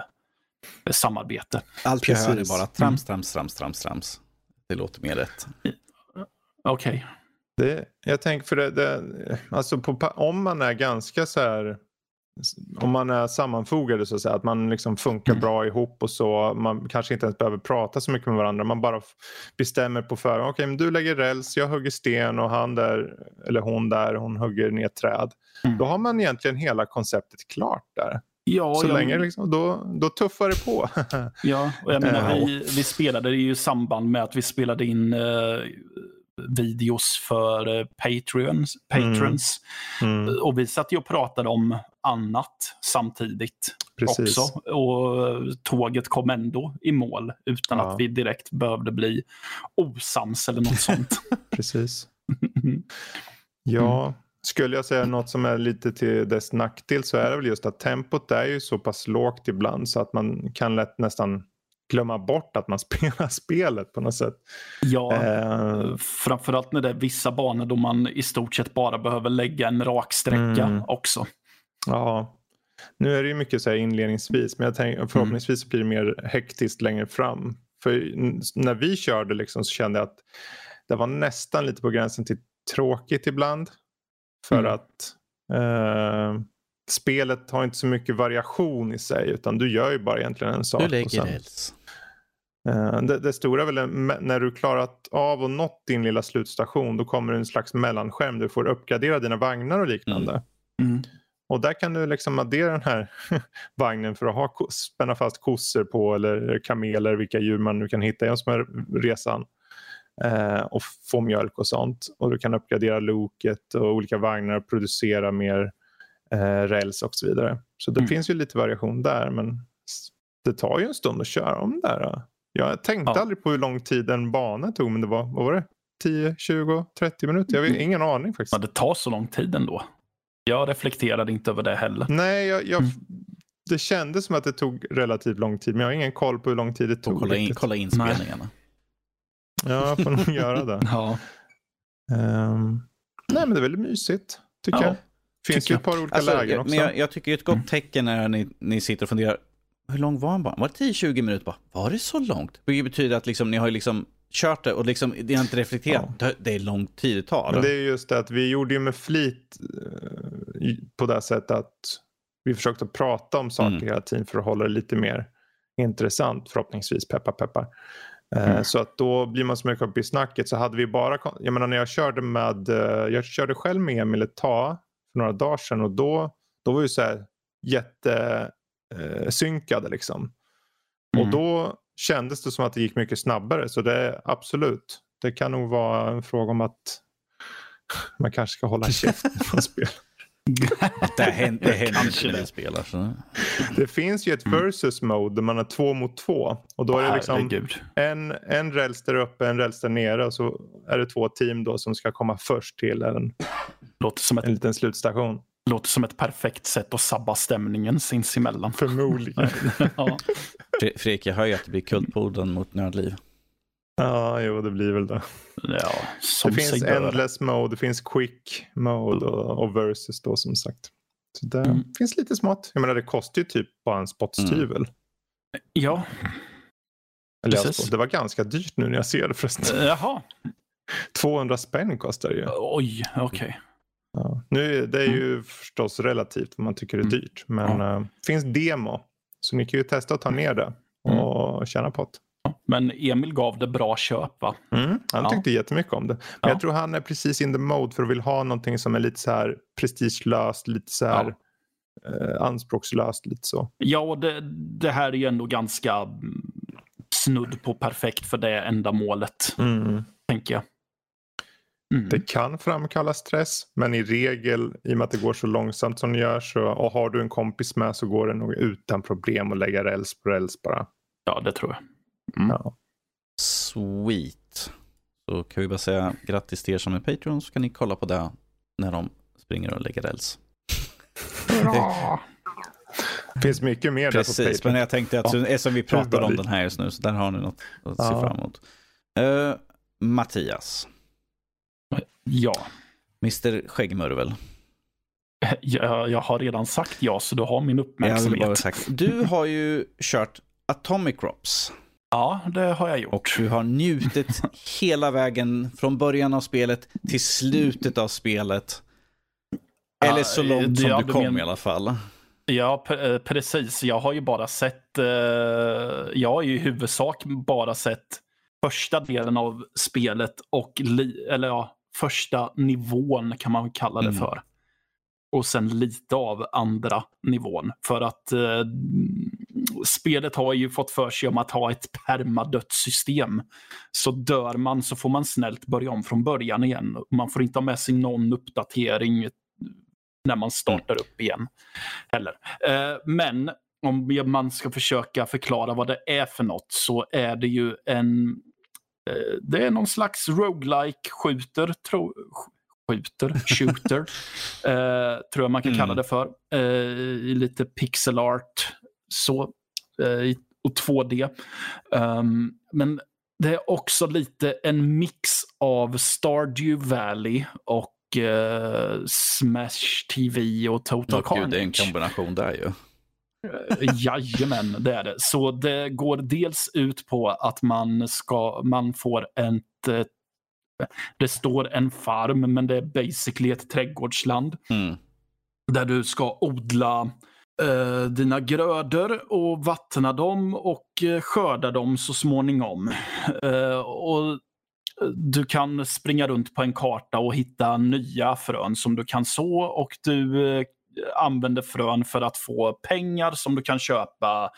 samarbete. Allt jag hör är Precis. bara trams, trams, trams, trams, trams. Det låter mer rätt. Okej. Det, jag tänker för det, det alltså på, om man är ganska så här om man är sammanfogade så att säga, att man liksom funkar Mm. bra ihop och så. Man kanske inte ens behöver prata så mycket med varandra. Man bara bestämmer på förhand. Okej, men du lägger räls, jag hugger sten och han där, eller hon där, hon hugger ner träd. Mm. Då har man egentligen hela konceptet klart där. Ja, så jag- länge liksom, då, då tuffar det på. Ja, och jag menar vi, vi spelade det ju i samband med att vi spelade in eh, videos för eh, Patreons, patrons. Mm, Och vi satt ju och pratade om annat samtidigt precis. också. Och tåget kom ändå i mål utan Ja. att vi direkt behövde bli osams eller något sånt. precis. Ja, skulle jag säga något som är lite till dess nackdel så är det väl just att tempot är ju så pass lågt ibland så att man kan lätt nästan glömma bort att man spelar spelet på något sätt. ja, Eh, framförallt när det är vissa banor då man i stort sett bara behöver lägga en rak sträcka Mm. också. ja, nu är det ju mycket så här inledningsvis men jag tänker, förhoppningsvis blir det mer hektiskt längre fram. För när vi körde liksom så kände jag att det var nästan lite på gränsen till tråkigt ibland. För Mm. att eh, spelet har inte så mycket variation i sig utan du gör ju bara egentligen en sak. Du lägger sen- räls. Eh, Det, det stora är väl när du klarat av och nått din lilla slutstation då kommer en slags mellanskärm. Du får uppgradera dina vagnar och liknande. Mm. Och där kan du liksom addera den här vagnen för att ha, spänna fast kossor på eller kameler, vilka djur man nu kan hitta i som resan. Eh, och få mjölk och sånt. Och du kan uppgradera loket och olika vagnar och producera mer eh, räls och så vidare. Så det Mm. finns ju lite variation där men det tar ju en stund att köra om det där. Jag tänkte Ja. aldrig på hur lång tid en bana tog men det var, vad var det? 10, 20, 30 minuter? Jag har ingen aning faktiskt. Men det tar så lång tid ändå. Jag reflekterade inte över det heller. Nej, jag, jag, Mm. det kändes som att det tog relativt lång tid men jag har ingen koll på hur lång tid det tog. kolla, in, kolla inspelningarna. Ja, jag får nog göra det. Ja, Ehm, nej, men det är väldigt mysigt tycker Ja, jag. Finns tycker ju ett par olika Alltså, lägen jag, också. men jag, jag tycker ett gott Mm. tecken är när ni, ni sitter och funderar. Hur lång var han bara? Var det 10-20 minuter? Bara, var det så långt? Vilket betyder att liksom, ni har ju liksom kört det och liksom, ni har inte reflekterat. Det- Det är lång tid det tar. Men det är just det att vi gjorde ju med flit eh, på det sättet att vi försökte prata om saker Mm. hela tiden för att hålla det lite mer intressant förhoppningsvis. Peppar peppar. Eh, Mm. Så att då blir man så mycket upp i snacket så hade vi bara, jag menar när jag körde med, eh, jag körde själv med Emil ett tag för några dagar sedan och då, då var vi så här jätte eh, synkade liksom. Och Mm. då kändes det som att det gick mycket snabbare så det är absolut, det kan nog vara en fråga om att man kanske ska hålla käften på spel. Det händer, det händer när det. vi spelar. Så. Det finns ju ett Mm. versus mode där man är två mot två. Och då är det liksom en, en räls där uppe, en räls där nere och så är det två team då som ska komma först till en, Låter som, en ett, liten slutstation. låter som ett perfekt sätt att sabba stämningen sinsemellan. Förmodligen. ja. Fre- Fredrik, jag hör ju att det blir kultpodden mot Nördliv. ja, jo det blir väl det. ja, som Det finns endless mode, det finns quick mode och, och versus då som sagt. Så det Mm. finns lite smått. Jag menar det kostar ju typ bara en spottstyvel. Ja, Eller Precis. det var ganska dyrt nu när jag ser det förresten. jaha. 200 spänn kostar det ju. Oj, okej. Ja. Nu, det är ju mm. förstås relativt vad man tycker är mm. dyrt. Men det uh, finns demo. Så ni kan ju testa att ta ner det mm. och mm. tjäna på det. Men Emil gav det bra köp va? Mm, han tyckte ja. jättemycket om det. Men ja. jag tror han är precis in the mode för att vill ha någonting som är lite så här prestigelöst, lite så här ja. eh, anspråkslöst. Lite så. Ja, och det, det, här är ju ändå ganska snudd på perfekt för det ändamålet. Mm. Tänker jag. Mm. Det kan framkalla stress men i regel i och med att det går så långsamt som det gör så, och har du en kompis med så går det nog utan problem att lägga räls på räls bara. Ja det tror jag. Mm. Ja. Sweet. Så kan vi bara säga grattis till er som är Patreon så kan ni kolla på det när de springer och lägger räls. Bra. Det finns mycket mer Precis, där på Patreon. men jag tänkte att ja. eftersom vi pratar om den här just nu så där har ni något att ja. se fram emot. Uh, Mattias. Ja. Mr Skäggmurvel. Jag, jag har redan sagt ja, så du har min uppmärksamhet. Du har ju kört Atomic Crops. Ja, det har jag gjort. Och du har njutit hela vägen från början av spelet till slutet av spelet. Eller så långt som ja, du kom men... i alla fall. Ja, eh, precis. Jag har ju bara sett, eh, jag har ju i huvudsak bara sett första delen av spelet och, eller ja, första nivån kan man kalla det mm. för. Och sen lite av andra nivån. För att eh, spelet har ju fått för sig om att ha ett permadödssystem. Så dör man så får man snällt börja om från början igen. Man får inte ha med sig någon uppdatering när man startar mm. upp igen. Heller. Eh, men om man ska försöka förklara vad det är för något så är det ju en det är någon slags roguelike skjuter, tro, skjuter, shooter, eh, tror jag man kan mm. kalla det för. Eh, I lite pixel art, så, eh, och 2D. Um, ehm, men det är också lite en mix av Stardew Valley och eh, Smash TV och Total oh, Carnage. det är en kombination där ju. Jajamän, det är det. Så det går dels ut på att man, ska, man får ett eh, det står en farm, men det är basically ett trädgårdsland. Mm. Där du ska odla eh, dina grödor och vattna dem och eh, skörda dem så småningom. Eh, och du kan springa runt på en karta och hitta nya frön som du kan så och du eh, använder frön för att få pengar som du kan köpa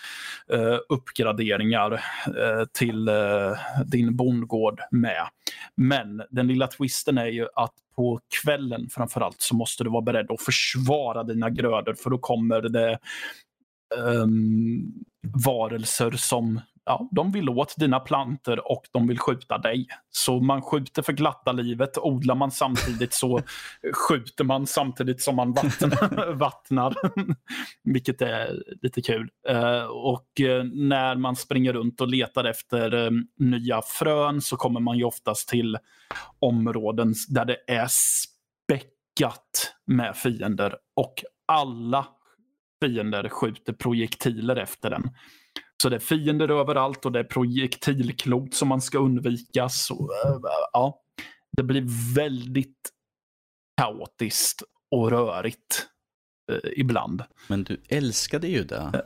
eh, uppgraderingar eh, till eh, din bondgård med. Men den lilla twisten är ju att på kvällen framförallt så måste du vara beredd att försvara dina grödor för då kommer det um, varelser som ja, de vill åt dina planter och de vill skjuta dig. Så man skjuter för glatta livet. Odlar man samtidigt så skjuter man samtidigt som man vattnar. vattnar vilket är lite kul. Uh, och uh, när man springer runt och letar efter uh, nya frön så kommer man ju oftast till områden där det är späckat med fiender. Och alla fiender skjuter projektiler efter den. Så det är fiender överallt och det är projektilklot som man ska undvika. Så, äh, ja, det blir väldigt kaotiskt och rörigt eh, ibland. Men du älskade ju det.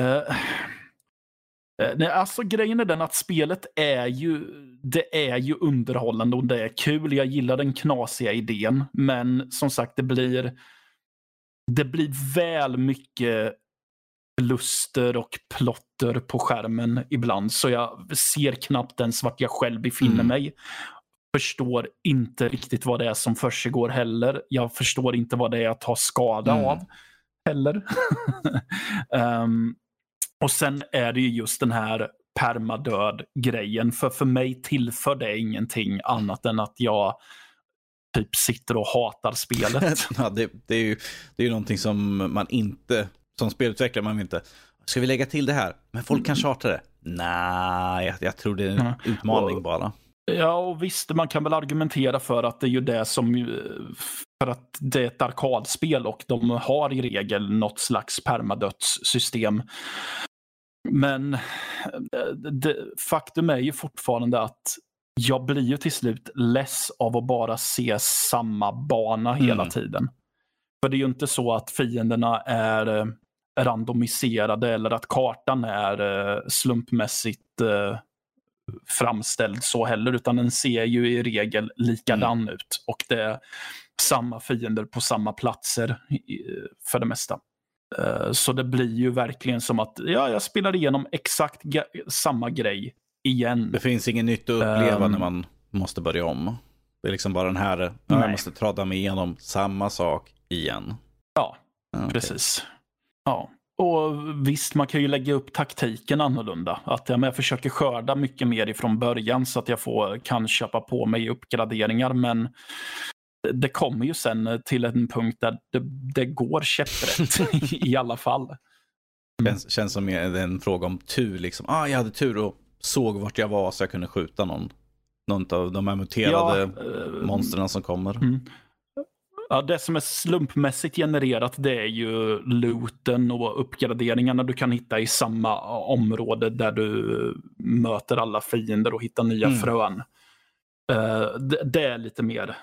Uh, uh, nej, alltså grejen är den att spelet är ju, det är ju underhållande och det är kul. Jag gillar den knasiga idén. Men som sagt, det blir, det blir väl mycket luster och plotter på skärmen ibland. Så jag ser knappt ens vart jag själv befinner mm. mig. Förstår inte riktigt vad det är som försiggår heller. Jag förstår inte vad det är att ta skada mm. av heller. um, och sen är det ju just den här permadöd-grejen. För för mig tillför det ingenting annat än att jag typ sitter och hatar spelet. ja, det, det, är ju, det är ju någonting som man inte som spelutvecklare, man vill inte, ska vi lägga till det här? Men folk kanske hatar det. Nej, jag, jag, tror det är en mm. utmaning och, bara. Ja, och visst, man kan väl argumentera för att det är ju det som, för att det är ett arkadspel och de har i regel något slags permadödssystem. Men det, faktum är ju fortfarande att jag blir ju till slut less av att bara se samma bana hela Mm. tiden. För det är ju inte så att fienderna är eh, randomiserade eller att kartan är eh, slumpmässigt eh, framställd så heller, utan den ser ju i regel likadan ut. Och det är samma fiender på samma platser för det mesta. Eh, Så det blir ju verkligen som att ja, jag spelar igenom exakt samma grej igen. Det finns inget nytt att uppleva Ehm. när man måste börja om. Det är liksom bara den här, ja, jag måste tradda mig igenom samma sak igen. Ja, okej. Precis. Ja. Och visst, man kan ju lägga upp taktiken annorlunda. Att ja, jag försöker skörda mycket mer ifrån början så att jag får, kan köpa på mig uppgraderingar. Men det kommer ju sen till en punkt där det, det går käpprätt i alla fall. Känns, känns som en fråga om tur. Liksom. Ah, jag hade tur och såg vart jag var så jag kunde skjuta någon. Någon av de här muterade Ja, eh, monstren som kommer. Mm. Ja, det som är slumpmässigt genererat det är ju looten och uppgraderingarna du kan hitta i samma område där du möter alla fiender och hittar nya Mm. frön. Eh, det, det är lite mer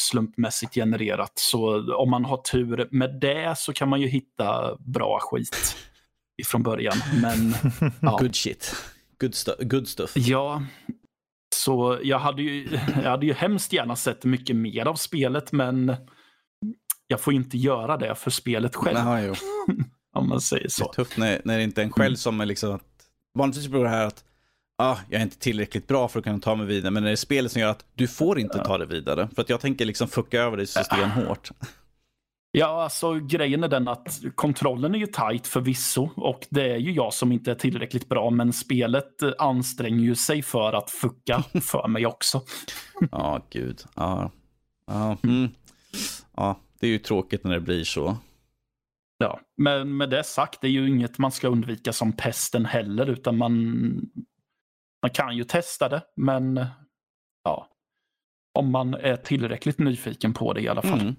slumpmässigt genererat. Så om man har tur med det så kan man ju hitta bra skit ifrån början. Men ja. Good shit. Good, stu- good stuff. Ja, så jag hade, ju, jag hade ju hemskt gärna sett mycket mer av spelet, men jag får inte göra det för spelet själv, Jaha, jo. om man säger Det är så. tufft när, när det inte är en själv som är liksom att, vanligtvis beror det här att ah, jag är inte tillräckligt bra för att kunna ta mig vidare, men när det är spelet som gör att du får inte ta det vidare. För att jag tänker liksom fucka över dig så stenhårt. Ja, alltså grejen är den att kontrollen är ju tight förvisso och det är ju jag som inte är tillräckligt bra, men spelet anstränger ju sig för att fucka för mig också. Ja, gud. Ja. Ja, mm. ja, det är ju tråkigt när det blir så. Ja, men med det sagt, det är ju inget man ska undvika som pesten heller, utan man, man kan ju testa det, men ja, om man är tillräckligt nyfiken på det i alla fall. Mm.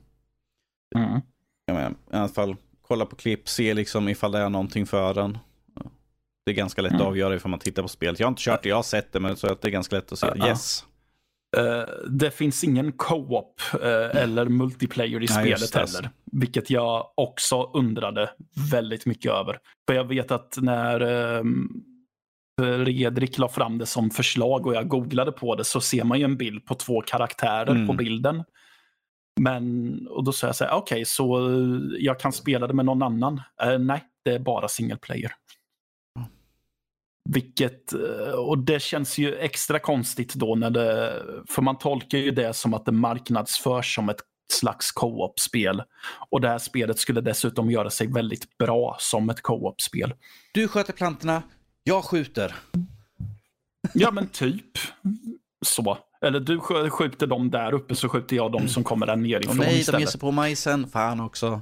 Mm. Jag menar, I alla fall kolla på klipp, se liksom ifall det är någonting för den. Ja. Det är ganska lätt att Mm. avgöra ifall man tittar på spelet. Jag har inte kört det, jag har sett det, men så att det är ganska lätt att se. Ja. Yes. Eh, det finns ingen co-op eh, eller multiplayer i just spelet det. heller. Vilket jag också undrade väldigt mycket över. För jag vet att när eh, Fredrik la fram det som förslag och jag googlade på det så ser man ju en bild på två karaktärer Mm. på bilden. Men, och då sa jag så här, okej, så eh, jag kan spela det med någon annan? Eh, nej, det är bara single player. Vilket, eh, och det känns ju extra konstigt då när det, för man tolkar ju det som att det marknadsförs som ett slags co-op-spel. Och det här spelet skulle dessutom göra sig väldigt bra som ett co-op-spel. Du sköter plantorna, jag skjuter. Ja men typ så. Eller du sk- skjuter dem där uppe så skjuter jag dem som kommer där nerifrån nej, de ger istället. sig på majsen. Fan också.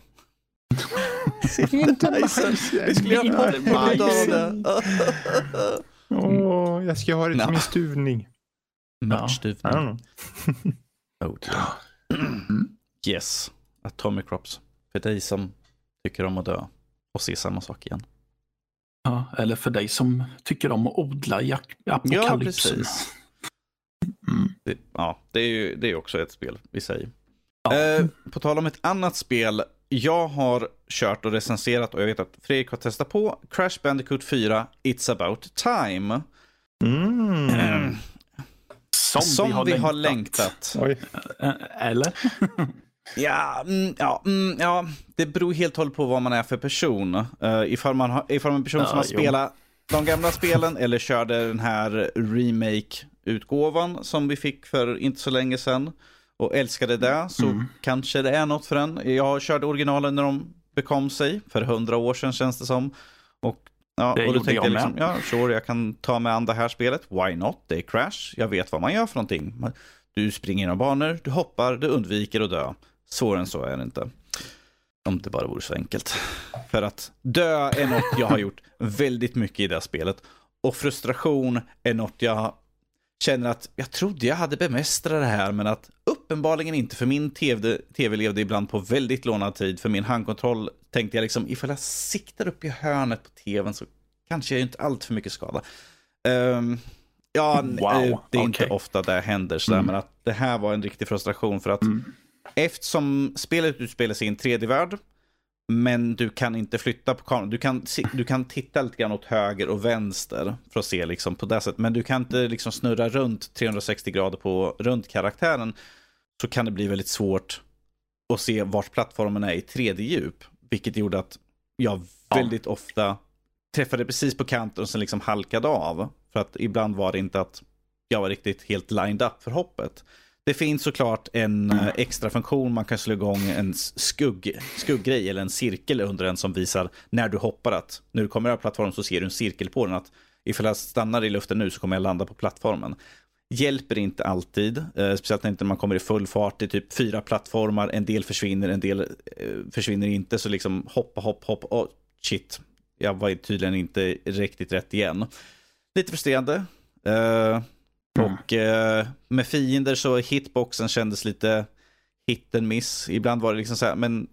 Inte Majsen. Vi skulle på majsen. Åh, jag ska ha det till Ja. min stuvning. Mörtstuvning. know. Oh, yes. Atomic Crops. För dig som tycker om att dö och se samma sak igen. Ja, eller för dig som tycker om att odla i ak- Ja, apokalypsen. precis. Det, ja, det är ju det är också ett spel i sig. Ja. Eh, på tal om ett annat spel. Jag har kört och recenserat och jag vet att Fredrik har testat på Crash Bandicoot 4 It's about time. Mm. Som, Som vi har vi har längtat. längtat. Oj. Eh, Eller? Ja, mm, ja, mm, ja, det beror helt och hållet på vad man är för person. Uh, ifall, man har, ifall man är en person Ja, som har jo. spelat de gamla spelen eller körde den här remake-utgåvan som vi fick för inte så länge sedan och älskade det, så Mm. kanske det är något för en. Jag körde originalen när de bekom sig, för hundra år sedan känns det som. Och, ja, Det och då tänkte jag jag liksom, ja, sure, jag kan ta mig an det här spelet. Why not? Det är Crash. Jag vet vad man gör för någonting. Du springer genom banor, du hoppar, du undviker att dö. Svårare än så är det inte. Om det bara vore så enkelt. För att dö är något jag har gjort väldigt mycket i det här spelet. Och frustration är något jag känner att jag trodde jag hade bemästrat det här, men att uppenbarligen inte. För min TV, TV levde ibland på väldigt lånad tid. För min handkontroll tänkte jag liksom, ifall jag siktar upp i hörnet på TVn så kanske jag inte allt för mycket skada. Ehm, Ja, Wow, eh, det är inte ofta det händer sådär, Mm. men att det här var en riktig frustration för att Mm. eftersom spelet utspelar sig i en 3D-värld, men du kan inte flytta på kameran. Du kan, du kan titta lite grann åt höger och vänster för att se liksom på det sättet, men du kan inte liksom snurra runt 360 grader på runt karaktären. Så kan det bli väldigt svårt att se vart plattformen är i 3D-djup, vilket gjorde att jag Ja. väldigt ofta träffade precis på kanten och sen liksom halkade av. För att ibland var det inte att jag var riktigt helt lined up för hoppet. Det finns såklart en eh, extra funktion, man kan slå igång en skugg, skugggrej eller en cirkel under den som visar när du hoppar att när du kommer över plattformen så ser du en cirkel på den att ifall jag stannar i luften nu så kommer jag landa på plattformen. Hjälper inte alltid, eh, speciellt när man kommer i full fart. Det är typ fyra plattformar, en del försvinner, en del eh, försvinner inte. Så liksom hoppa, hopp, hopp, oh, shit. Jag var tydligen inte riktigt rätt igen. Lite frustrerande. Eh, Mm. och eh, med fiender så hitboxen kändes lite hit and miss. Ibland var det liksom så här, men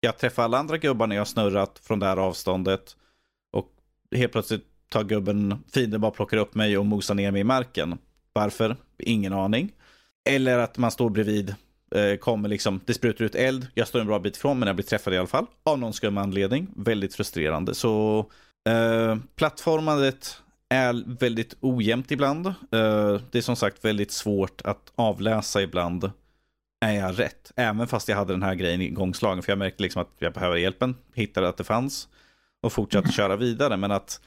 jag träffar alla andra gubbar när jag snurrat från det här avståndet. Och helt plötsligt tar gubben, fienden bara plockar upp mig och mosar ner mig i marken. Varför? Ingen aning. Eller att man står bredvid, eh, kommer liksom, det sprutar ut eld, jag står en bra bit ifrån men jag blir träffad i alla fall. Av någon skum anledning. Väldigt frustrerande. Så eh, plattformandet är väldigt ojämnt ibland. Eh, det är som sagt väldigt svårt att avläsa ibland. Är jag rätt? Även fast jag hade den här grejen igångslagen. För jag märkte liksom att jag behöver hjälpen. Hittade att det fanns. Och fortsatte köra vidare. Men att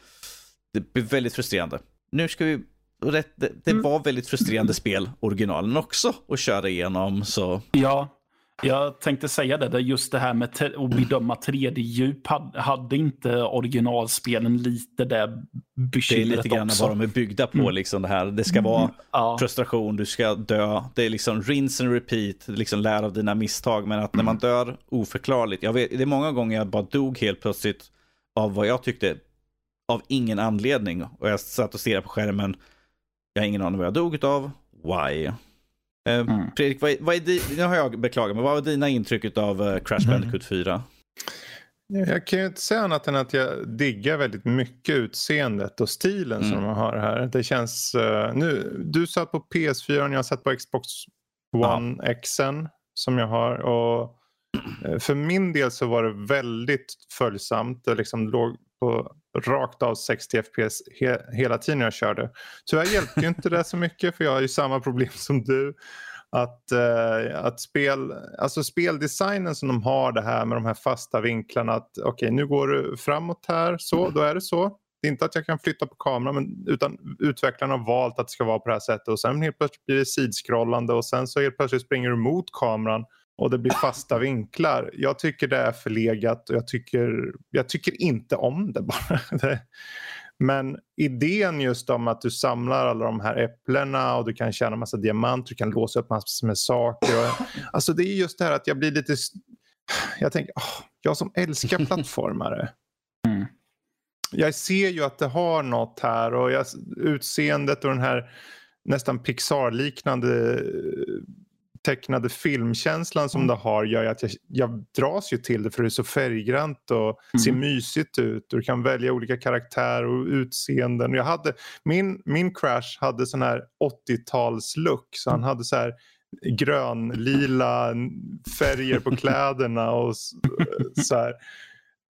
det blir väldigt frustrerande. Nu ska vi... Rätt, det, det var väldigt frustrerande spel, originalen också, att köra igenom. Så Ja, jag tänkte säga det. Just det här med att bedöma 3D-djup. Hade, inte originalspelen lite det det är bekymret lite grann också? vad de är byggda på. Mm. Liksom det, här. det ska vara Ja. frustration, du ska dö. Det är liksom rinse and repeat, liksom lär av dina misstag. Men att när man dör oförklarligt, jag vet, det är många gånger jag bara dog helt plötsligt av vad jag tyckte, av ingen anledning. Och jag satt och stirrade på skärmen, jag har ingen aning vad jag dog av, why? Eh, Mm. Fredrik, vad är, vad är di, nu har jag beklagat, men vad var dina intryck av uh, Crash Bandicoot 4? Jag kan ju inte säga annat än att jag diggar väldigt mycket utseendet och stilen som Mm. de har här. Det känns... eh, nu, du satt på PS4 och jag satt på Xbox One Xen som jag har. Och eh, för min del så var det väldigt följsamt. Det liksom låg på rakt av 60 FPS he, hela tiden jag körde. Tyvärr hjälpte ju inte det så mycket för jag har ju samma problem som du. Att, eh, att spel, alltså speldesignen som de har det här med de här fasta vinklarna. att Okej, nu går du framåt här, så, då är det så. Det är inte att jag kan flytta på kameran men, utan utvecklarna har valt att det ska vara på det här sättet och sen helt plötsligt blir det sidskrollande och sen så helt plötsligt springer du mot kameran och det blir fasta vinklar. Jag tycker det är förlegat och jag tycker, jag tycker inte om det bara. Men idén just om att du samlar alla de här äpplena och du kan tjäna massa diamanter, du kan låsa upp massor med saker. Och, alltså det är just det här att jag blir lite... Jag tänker, åh, jag som älskar plattformare. Mm. Jag ser ju att det har något här och jag, utseendet och den här nästan Pixar-liknande eh, tecknade filmkänslan som Mm. det har gör att jag, jag dras ju till det för det är så färggrant och Mm. ser mysigt ut. Och du kan välja olika karaktärer och utseenden. Jag hade, min, min Crash hade sån här 80-tals-look så han hade så här grön, lila färger på kläderna och s- så här.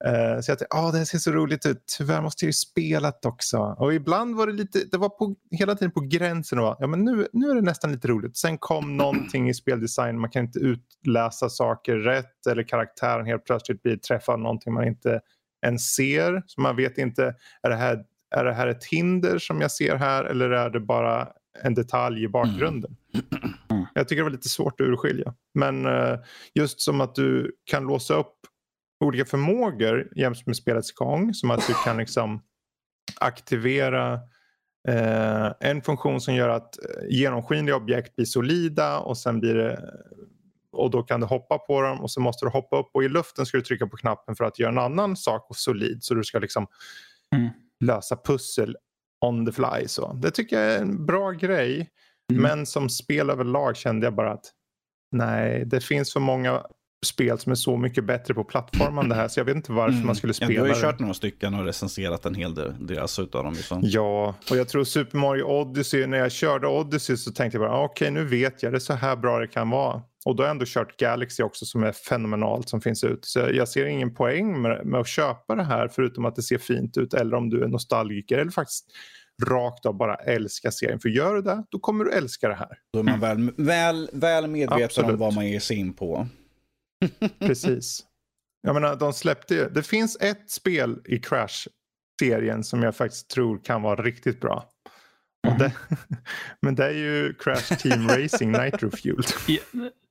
Eh, Så jag tänkte, ah, det här ser så roligt ut. Tyvärr måste jag ju spela det också. Och ibland var det lite, det var på, hela tiden på gränsen. Och, ja, men nu, nu är det nästan lite roligt. Sen kom någonting i speldesign. Man kan inte utläsa saker rätt. Eller karaktären helt plötsligt blir träffad av någonting man inte ens ser. Så man vet inte, är det här, är det här ett hinder som jag ser här? Eller är det bara en detalj i bakgrunden? Mm. Jag tycker det var lite svårt att urskilja. Men eh, just som att du kan låsa upp olika förmågor jäms med spelets gång. Som att du kan liksom aktivera eh, en funktion som gör att eh, genomskinliga objekt blir solida och sen blir det och då kan du hoppa på dem och så måste du hoppa upp och i luften ska du trycka på knappen för att göra en annan sak solid så du ska liksom Mm. lösa pussel on the fly. Så. Det tycker jag är en bra grej Mm. men som spel överlag kände jag bara att nej, det finns för många spel som är så mycket bättre på plattformande här så jag vet inte varför Mm. man skulle Ja, spela du har ju det. kört några stycken och recenserat en hel del deras utav dem. Liksom. Ja, och jag tror Super Mario Odyssey, när jag körde Odyssey så tänkte jag bara ah, okej nu vet jag det är så här bra det kan vara. Och då har jag ändå kört Galaxy också som är fenomenalt som finns ut. Så jag ser ingen poäng med, med att köpa det här förutom att det ser fint ut eller om du är nostalgiker eller faktiskt rakt av bara älskar serien. För gör du det, då kommer du älska det här. Då är man väl, väl, väl medveten Absolut. om vad man ger sig in på. Precis. Jag menar, de släppte ju- Det finns ett spel i Crash-serien som jag faktiskt tror kan vara riktigt bra. Och det, men det är ju Crash Team Racing Nitro Fueled. Ja,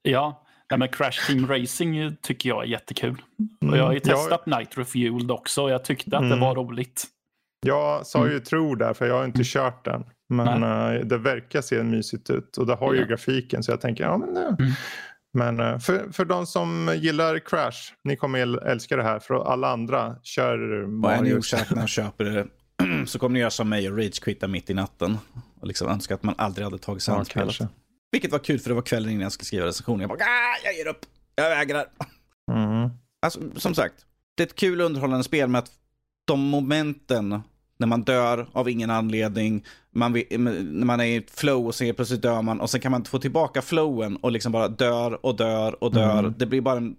Ja, Nej, men Crash Team Racing tycker jag är jättekul. Och jag har ju Mm, testat Nitro Fueled också och jag tyckte att det Mm. var roligt. Jag sa Mm. ju tror där för jag har inte kört den. Men eh, det verkar se mysigt ut och det har ju grafiken så jag tänker ja men det. Men eh, för, för de som gillar Crash, ni kommer äl- älska det här. För alla andra, kör Och är ni osäkra och köper det så kommer ni göra som mig och rage-quitta mitt i natten. Och liksom önska att man aldrig hade tagit sig Ja, an spelet. kanske. Vilket var kul för det var kvällen innan jag skulle skriva recensionen. Jag bara, ah, jag ger upp. Jag vägrar. Mm. Alltså, som sagt, det är ett kul underhållande spel med att de momenten när man dör av ingen anledning, man, när man är i ett flow och sen plötsligt dör man och sen kan man inte få tillbaka flowen och liksom bara dör och dör och dör. Mm. Det blir bara en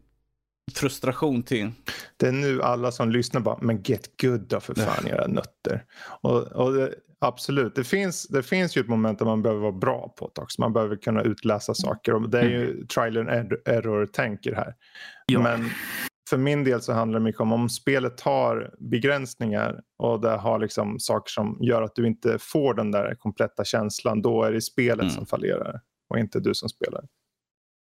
frustration till. Det är nu alla som lyssnar bara, men get good då för fan era nötter. Och, och det, absolut, det finns, det finns ju ett moment där man behöver vara bra på det också. Man behöver kunna utläsa saker och det är ju trial and er- error-tänker här. Ja. Men för min del så handlar det mycket om om spelet har begränsningar och det har liksom saker som gör att du inte får den där kompletta känslan. Då är det spelet Mm. som fallerar och inte du som spelar.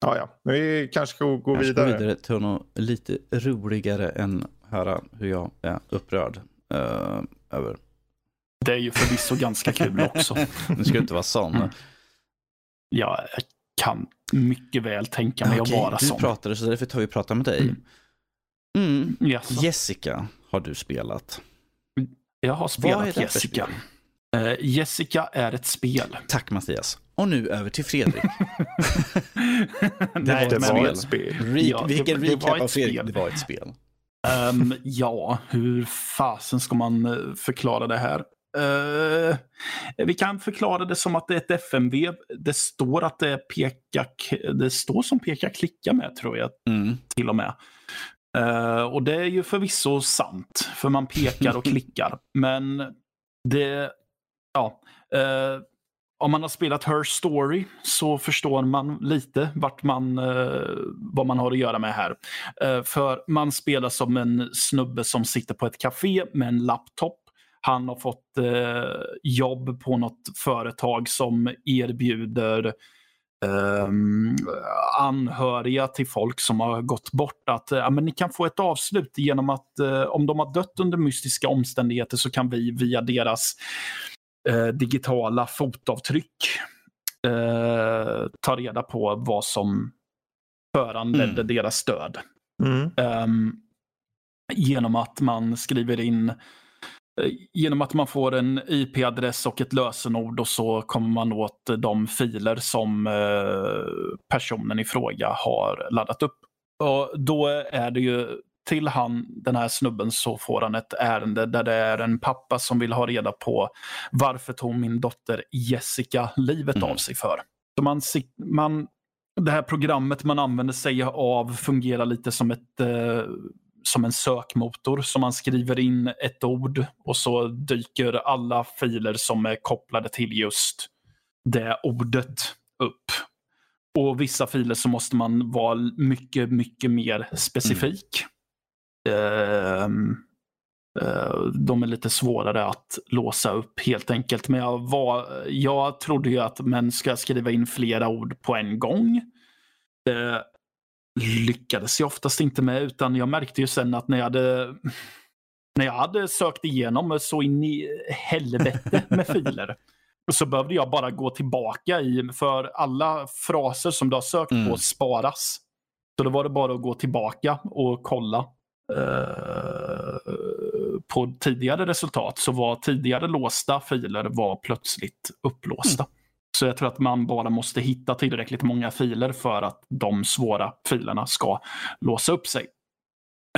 Ja, ja, men vi kanske ska gå gå vidare. vidare till något lite roligare än höra hur jag är upprörd eh, över. Det är ju förvisso ganska kul också. Nu ska du inte vara sån. Mm. Jag kan mycket väl tänka mig Okej, att vara du sån. pratade så därför tar vi prata med dig. Mm. Mm. Jaså. Jessica har du spelat. Jag har spelat det Jessica. Eh, Jessica är ett spel. Tack Mattias. Och nu över till Fredrik. Nej, Det men- var ett spel. Re- Ja, det- vilken det recap var ett av Fredrik? spel. Det var ett spel. Ehm, ja, hur fasen ska man eh, förklara det här? Eh, vi kan förklara det som att det är ett FMV. Det står att det är peka, det står som peka klicka med tror jag Mm. till och med. Eh, och det är ju förvisso sant, för man pekar och klickar. Men det, ja. eh, om man har spelat Her Story så förstår man lite vart man, eh, vad man har att göra med här. För man spelar som en snubbe som sitter på ett café med en laptop. Han har fått jobb på något företag som erbjuder ehm, anhöriga till folk som har gått bort att ja, men ni kan få ett avslut genom att eh, om de har dött under mystiska omständigheter så kan vi via deras eh, digitala fotavtryck eh, ta reda på vad som föranledde Mm. deras död. Mm. Ehm, genom att man skriver in Genom att man får en IP-adress och ett lösenord och så kommer man åt de filer som eh, personen i fråga har laddat upp. Och då är det ju till han, den här snubben så får han ett ärende där det är en pappa som vill ha reda på varför tog min dotter Jessica livet Mm. av sig för. Så man, man, det här programmet man använder sig av fungerar lite som ett eh, som en sökmotor. Så man skriver in ett ord och så dyker alla filer som är kopplade till just det ordet upp. Och vissa filer så måste man vara mycket, mycket mer specifik. Mm. Uh, uh, de är lite svårare att låsa upp helt enkelt. Men jag, var, jag trodde ju att man ska skriva in flera ord på en gång. Uh, lyckades jag oftast inte med utan jag märkte ju sen att när jag hade när jag hade sökt igenom så in i helvete med filer så behövde jag bara gå tillbaka i, för alla fraser som du har sökt Mm. på sparas. Så då var det bara att gå tillbaka och kolla eh, på tidigare resultat. Så var tidigare låsta filer var plötsligt upplåsta. Så jag tror att man bara måste hitta tillräckligt många filer för att de svåra filerna ska låsa upp sig.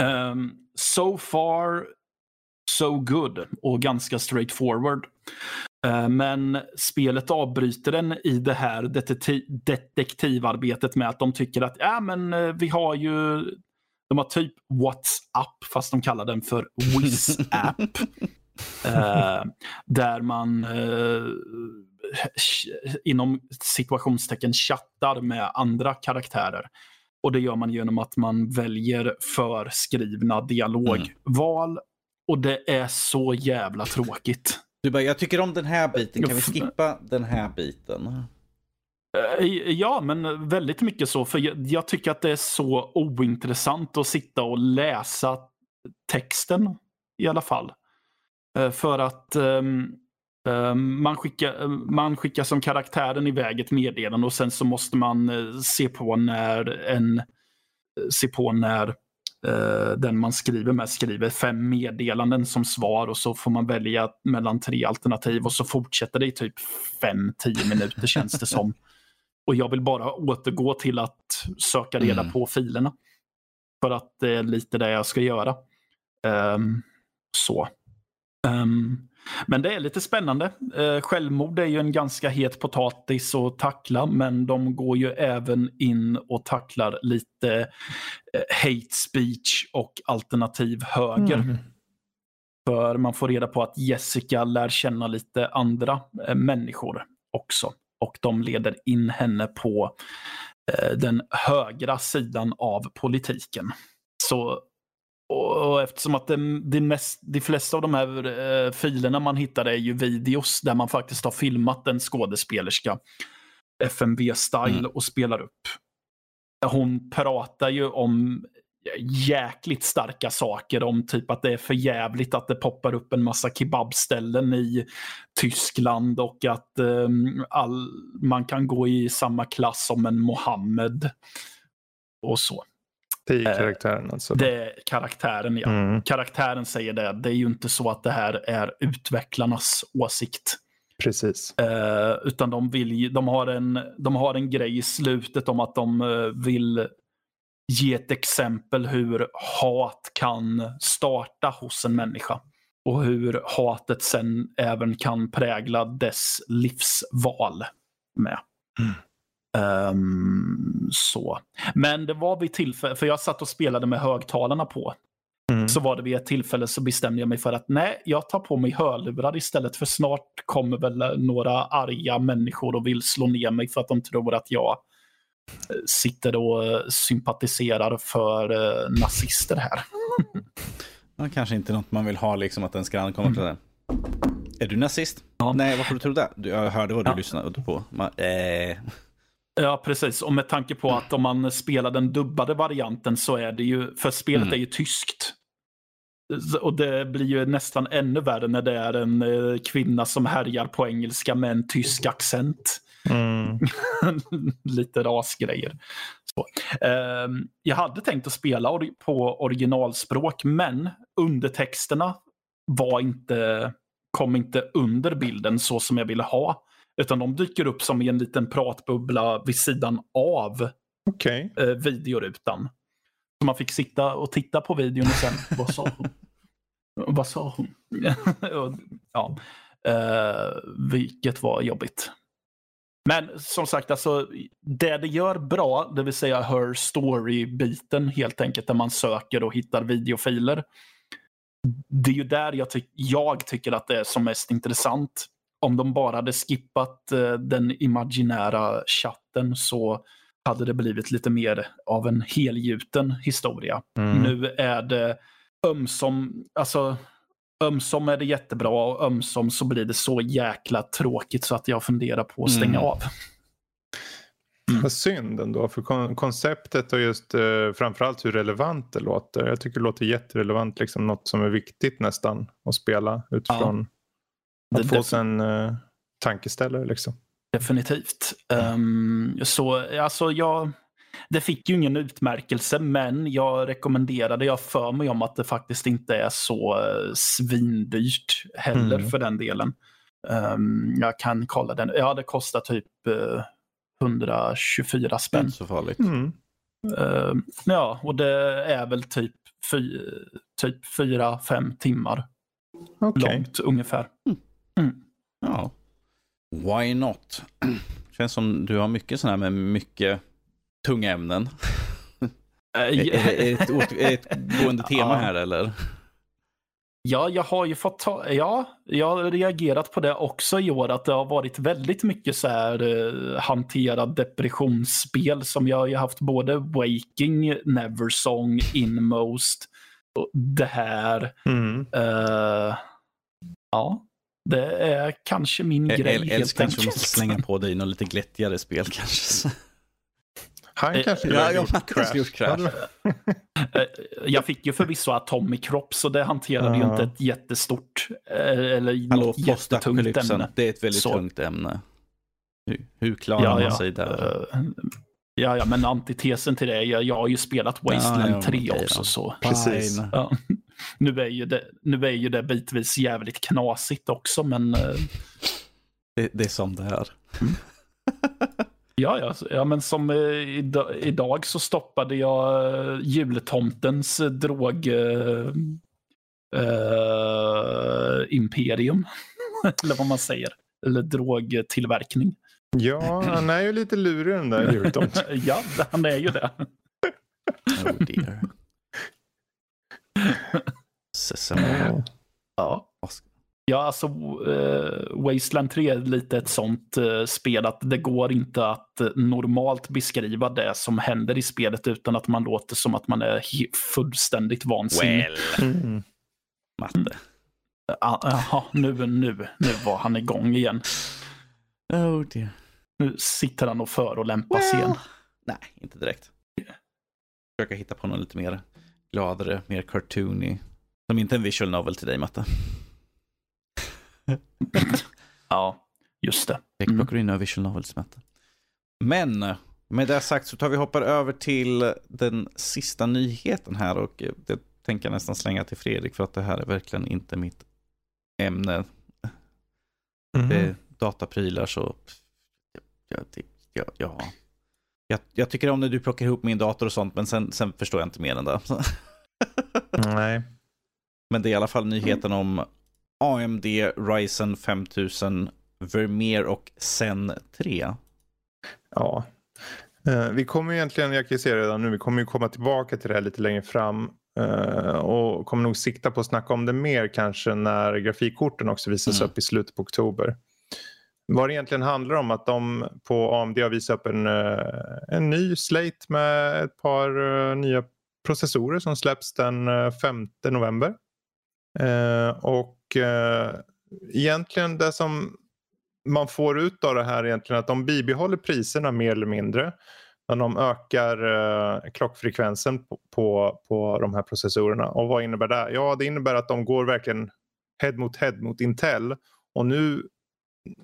Um, so far, so good och ganska straightforward. Uh, men spelet avbryter den i det här detektiv detektivarbetet med att de tycker att ja, men, uh, vi har ju de har typ WhatsApp fast de kallar den för WizApp. uh, där man inom situationstecken chattar med andra karaktärer. Och det gör man genom att man väljer förskrivna dialogval. Mm. Och det är så jävla tråkigt. Du bara, jag tycker om den här biten. Kan vi skippa den här biten? Eh, ja, men väldigt mycket så. För jag, jag, tycker att det är så ointressant att sitta och läsa texten i alla fall. Eh, för att um, man, skickar, man skickar som karaktären iväg ett meddelande och sen så måste man uh, se på när en se på när uh, den man skriver med skriver fem meddelanden som svar och så får man välja mellan tre alternativ och så fortsätter det i typ fem, tio minuter känns det som. Och jag vill bara återgå till att söka reda mm. på filerna. För att det är lite det jag ska göra. Um, så. Um, men det är lite spännande. Uh, självmord är ju en ganska het potatis att tackla, men de går ju även in och tacklar lite uh, hate speech och alternativ höger. Mm. För man får reda på att Jessica lär känna lite andra uh, människor också och de leder in henne på eh, den högra sidan av politiken. Så och, eftersom att det, det mest, de flesta av de här eh, filerna man hittar är ju videos där man faktiskt har filmat en skådespelerska FMV-style mm. och spelar upp. Hon pratar ju om jäkligt starka saker om typ att det är för jävligt att det poppar upp en massa kebabställen i Tyskland och att um, all, man kan gå i samma klass som en Mohammed. Och så. Det är karaktären alltså? Det är karaktären, ja. Mm. Karaktären säger det. Det är ju inte så att det här är utvecklarnas åsikt. Precis. Uh, utan de, vill, de, har en, de har en grej i slutet om att de uh, vill ge ett exempel hur hat kan starta hos en människa. Och hur hatet sen även kan prägla dess livsval med. Mm. Um, så. Men det var vid tillfälle, för jag satt och spelade med högtalarna på. Mm. Så var det vid ett tillfälle så bestämde jag mig för att nej, jag tar på mig hörlurar istället för snart kommer väl några arga människor och vill slå ner mig för att de tror att jag sitter och sympatiserar för eh, nazister här. ja, kanske inte något man vill ha, liksom att en skrann kommer till det. Är du nazist? Ja. Nej, varför du tror det? Jag hörde vad du ja. lyssnade på. Man, eh. Ja, precis. Och med tanke på att om man spelar den dubbade varianten så är det ju, för spelet mm. är ju tyskt. Och det blir ju nästan ännu värre när det är en eh, kvinna som härjar på engelska med en tysk accent. Mm. Lite rasgrejer. Så. Um, jag hade tänkt att spela på originalspråk men undertexterna var inte, kom inte under bilden så som jag ville ha. Utan de dyker upp som i en liten pratbubbla vid sidan av okay. uh, videorutan. Så man fick sitta och titta på videon och sen, vad sa hon? vad sa hon? ja. Uh, vilket var jobbigt. Men som sagt, alltså, det det gör bra, det vill säga her story-biten helt enkelt, där man söker och hittar videofiler. Det är ju där jag, ty jag tycker att det är som mest intressant. Om de bara hade skippat uh, den imaginära chatten så hade det blivit lite mer av en helgjuten historia. Mm. Nu är det ömsom, alltså ömsom är det jättebra och ömsom så blir det så jäkla tråkigt så att jag funderar på att stänga mm. av. Mm. Vad synd ändå, för konceptet och just eh, framförallt hur relevant det låter. Jag tycker det låter jätterelevant, liksom något som är viktigt nästan att spela utifrån ja. Att få sig en eh, tankeställare. Liksom. Definitivt. Um, så alltså jag det fick ju ingen utmärkelse, men jag rekommenderade, jag för mig om att det faktiskt inte är så eh, svindyrt heller mm. för den delen. Um, jag kan kolla den. Ja, det kostar typ uh, 124 spänn. Inte så farligt. Mm. Uh, ja, och det är väl typ, fy, typ 4-5 timmar Okej. långt ungefär. Ja. Why not? Känns som du har mycket sådana här med mycket tunga ämnen. Är, är, är, ett, är ett gående tema Ja. här eller? Ja, jag har ju fått ta, ja, jag har reagerat på det också i år att det har varit väldigt mycket så här eh, hanterad depressionsspel som jag har ju haft både Waking, Neversong, Inmost och det här. Mm. eh, ja, det är kanske min Ä- grej helt Älskling som enkelt. måste slänga på dig något lite glättigare spel kanske. Han kanske ja, gillar jag gjort kanske gjort Crash. Eh, Jag fick ju förvisso Atomic Crop så det hanterade ju Ja. inte ett jättestort eh, eller Hallå, något jättetungt ämne. Det är ett väldigt Så. tungt ämne. Hur, hur klarar man sig där? Eh, Ja, ja, men antitesen till det, jag, jag har ju spelat Wasteland Ja, ja, 3 okej också. Så. Precis. Nu, är ju det, nu är ju det bitvis jävligt knasigt också, men eh, Det, det är som det är. ja, ja, ja, men som eh, ida- idag så stoppade jag eh, jultomtens drog eh, eh, imperium, eller vad man säger, eller drogtillverkning. Ja, han är ju lite lurig den där jultomten. ja, han är ju det. Oh dear. Sesame. Ja. Ja, alltså eh, Wasteland 3 är lite ett sånt eh, spel att det går inte att eh, normalt beskriva det som händer i spelet utan att man låter som att man är fullständigt vansinnig. Well, Mm. matte. Ah, Jaha, nu, nu, nu var han igång igen. Oh dear. Nu sitter han och förolämpas igen. Nej, inte direkt. Försöka hitta på något lite mer gladare, mer cartoony. Som inte en visual novel till dig, Matte. Ja, just det. Jag Mm. plockar in några visual novels, Matte. Men med det sagt så tar vi hoppar över till den sista nyheten här och det tänker jag nästan slänga till Fredrik för att det här är verkligen inte mitt ämne. Mhm. Det är dataprylar så... Ja, det, ja, ja. Jag, jag tycker om när du plockar ihop min dator och sånt men sen, sen förstår jag inte mer än det. Nej. Men det är i alla fall nyheten om AMD Ryzen 5000 Vermeer och Zen 3. Ja. Eh, vi kommer ju egentligen, jag kan ju se redan nu, vi kommer ju komma tillbaka till det här lite längre fram. eh, och kommer nog sikta på att snacka om det mer kanske när grafikkorten också visas Mm. upp i slutet på oktober. Vad det egentligen handlar om att de på AMD har visat upp en, eh, en ny slate med ett par eh, nya processorer som släpps den eh, 5 november. Eh, och eh, egentligen det som man får ut av det här egentligen att de bibehåller priserna mer eller mindre. Men de ökar eh, klockfrekvensen på, på, på de här processorerna. Och vad innebär det? Ja, det innebär att de går verkligen head mot head mot Intel. Och nu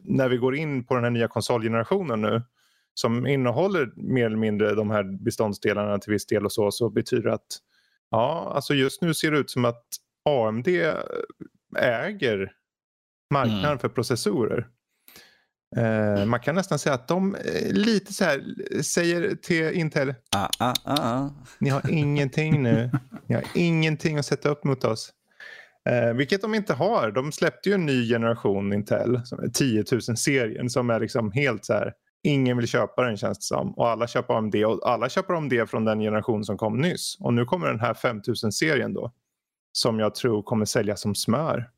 när vi går in på den här nya konsolgenerationen nu som innehåller mer eller mindre de här beståndsdelarna till viss del och så, så betyder att ja, alltså just nu ser det ut som att AMD äger marknaden Mm. för processorer. Eh, man kan nästan säga att de eh, lite så här säger till Intel, Ah, ah, ah, ah. ni har ingenting nu. Ni har ingenting att sätta upp mot oss. Eh, vilket de inte har. De släppte ju en ny generation Intel, som är 10 000-serien, som är liksom helt så här, ingen vill köpa den känns det som. Och alla köper AMD och alla köper AMD från den generation som kom nyss. Och nu kommer den här 5000-serien då, som jag tror kommer sälja som smör.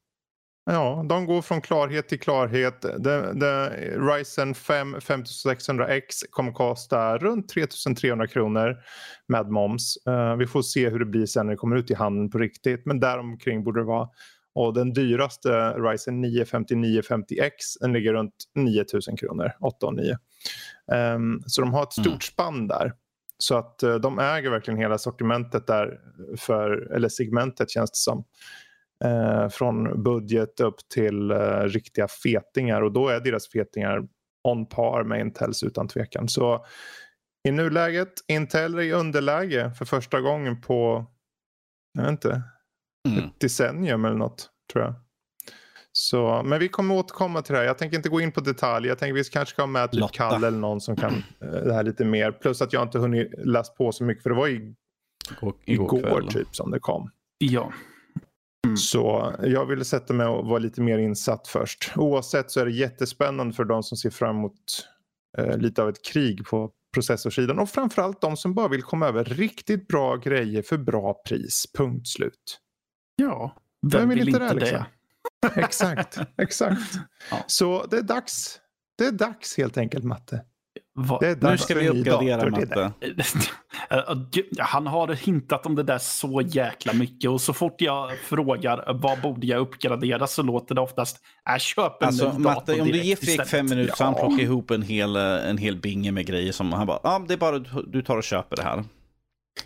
Ja, de går från klarhet till klarhet. The, the Ryzen 5 5600X kommer kosta runt 3300 kronor med moms. Eh, vi får se hur det blir sen när det kommer ut i handeln på riktigt. Men däromkring borde det vara. Och den dyraste Ryzen 9 5950X den ligger runt 9000 kronor. 8 och 9. Ehm, så de har ett stort Mm. spann där. Så att eh, de äger verkligen hela sortimentet där. För, eller segmentet känns det som. Eh, från budget upp till eh, riktiga fetingar. Och då är deras fetingar on par med Intels utan tvekan. Så i nuläget, Intel är i underläge för första gången på, jag vet inte, Mm. ett decennium eller något tror jag. Så, men vi kommer återkomma till det här. Jag tänker inte gå in på detaljer. Jag tänker vi kanske ska ha med typ. Kalle eller någon som kan eh, det här lite mer. Plus att jag inte hunnit läsa på så mycket för det var ju Igår, igår, typ som det kom. Ja. Så jag ville sätta mig och vara lite mer insatt först. Oavsett så är det jättespännande för de som ser fram emot eh, lite av ett krig på processorsidan. Och framförallt de som bara vill komma över riktigt bra grejer för bra pris. Punkt slut. Ja. Vem vill inte det? liksom? exakt, exakt. Ja. Så det är dags. Det är dags helt enkelt Matte. Nu ska vi en ny uppgradera dator. Matte. Gud, Han har hintat om det där så jäkla mycket och så fort jag frågar vad borde jag uppgradera så låter det oftast äh, köp en Alltså ny dator Matte, om du ger Fredrik istället." fem minuter så han plockar ihop en hel, eh, en hel binge med grejer som han bara, ja ah, det är bara du, du tar och köper det här.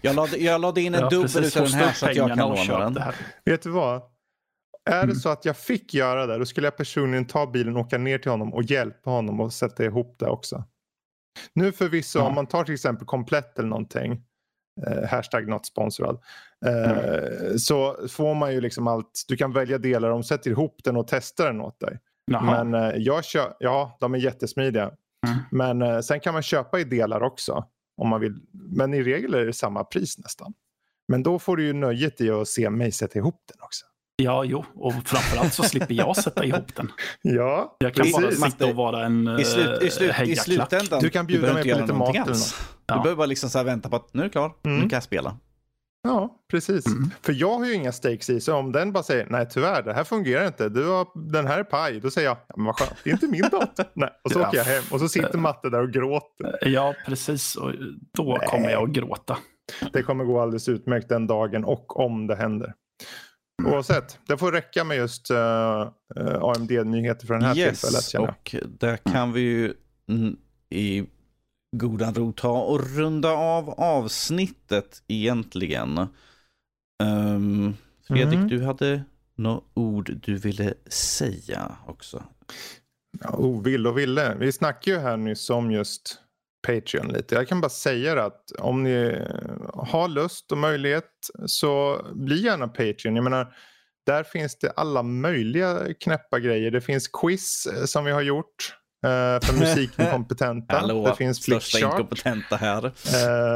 Jag lade, jag lade in en Ja, dubbel precis. utav den här så att jag kan låna den. Vet du vad? Är Mm. det så att jag fick göra det då skulle jag personligen ta bilen och åka ner till honom och hjälpa honom och sätta ihop det också. Nu förvisso Ja. om man tar till exempel komplett eller någonting. Eh, hashtag not sponsrad. Eh, Mm. Så får man ju liksom allt. Du kan välja delar de sätter ihop den och testar den åt dig. Jaha. Men eh, jag kör, ja de är jättesmidiga. Mm. Men eh, sen kan man köpa i delar också. Om man vill. Men i regel är det samma pris nästan. Men då får du ju nöjet i att se mig sätta ihop den också. Ja, jo. Och framförallt så slipper jag sätta ihop den. Ja, Jag kan precis. bara sitta och vara en I, slut, i, uh, slut, I slutändan, Du kan bjuda behöver mig inte på lite mat eller alls. Ja. Du behöver bara liksom så här vänta på att nu är det klar, Mm. nu kan jag spela. Ja, precis. Mm. För jag har ju inga stakes i, så om den bara säger nej tyvärr, det här fungerar inte, du har, den här är paj, då säger jag, ja, men vad skönt, det är inte min dator. nej. Och så Ja. åker jag hem och så sitter Matte där och gråter. Ja, precis. Och då Nej. kommer jag att gråta. Det kommer gå alldeles utmärkt den dagen och om det händer. Oavsett, det får räcka med just uh, AMD-nyheter för den här tillfället. Yes, jag. och där kan vi ju mm, i godan ro ta och runda av avsnittet egentligen. Um, Fredrik, Mm. du hade några ord du ville säga också. Ja, oh, ville och ville. Vi snackade ju här nyss om just Patreon lite. Jag kan bara säga det att om ni har lust och möjlighet så bli gärna Patreon. Jag menar, där finns det alla möjliga knäppa grejer. Det finns quiz eh, som vi har gjort för musikinkompetenta. Hallå, det finns största inkompetenta här.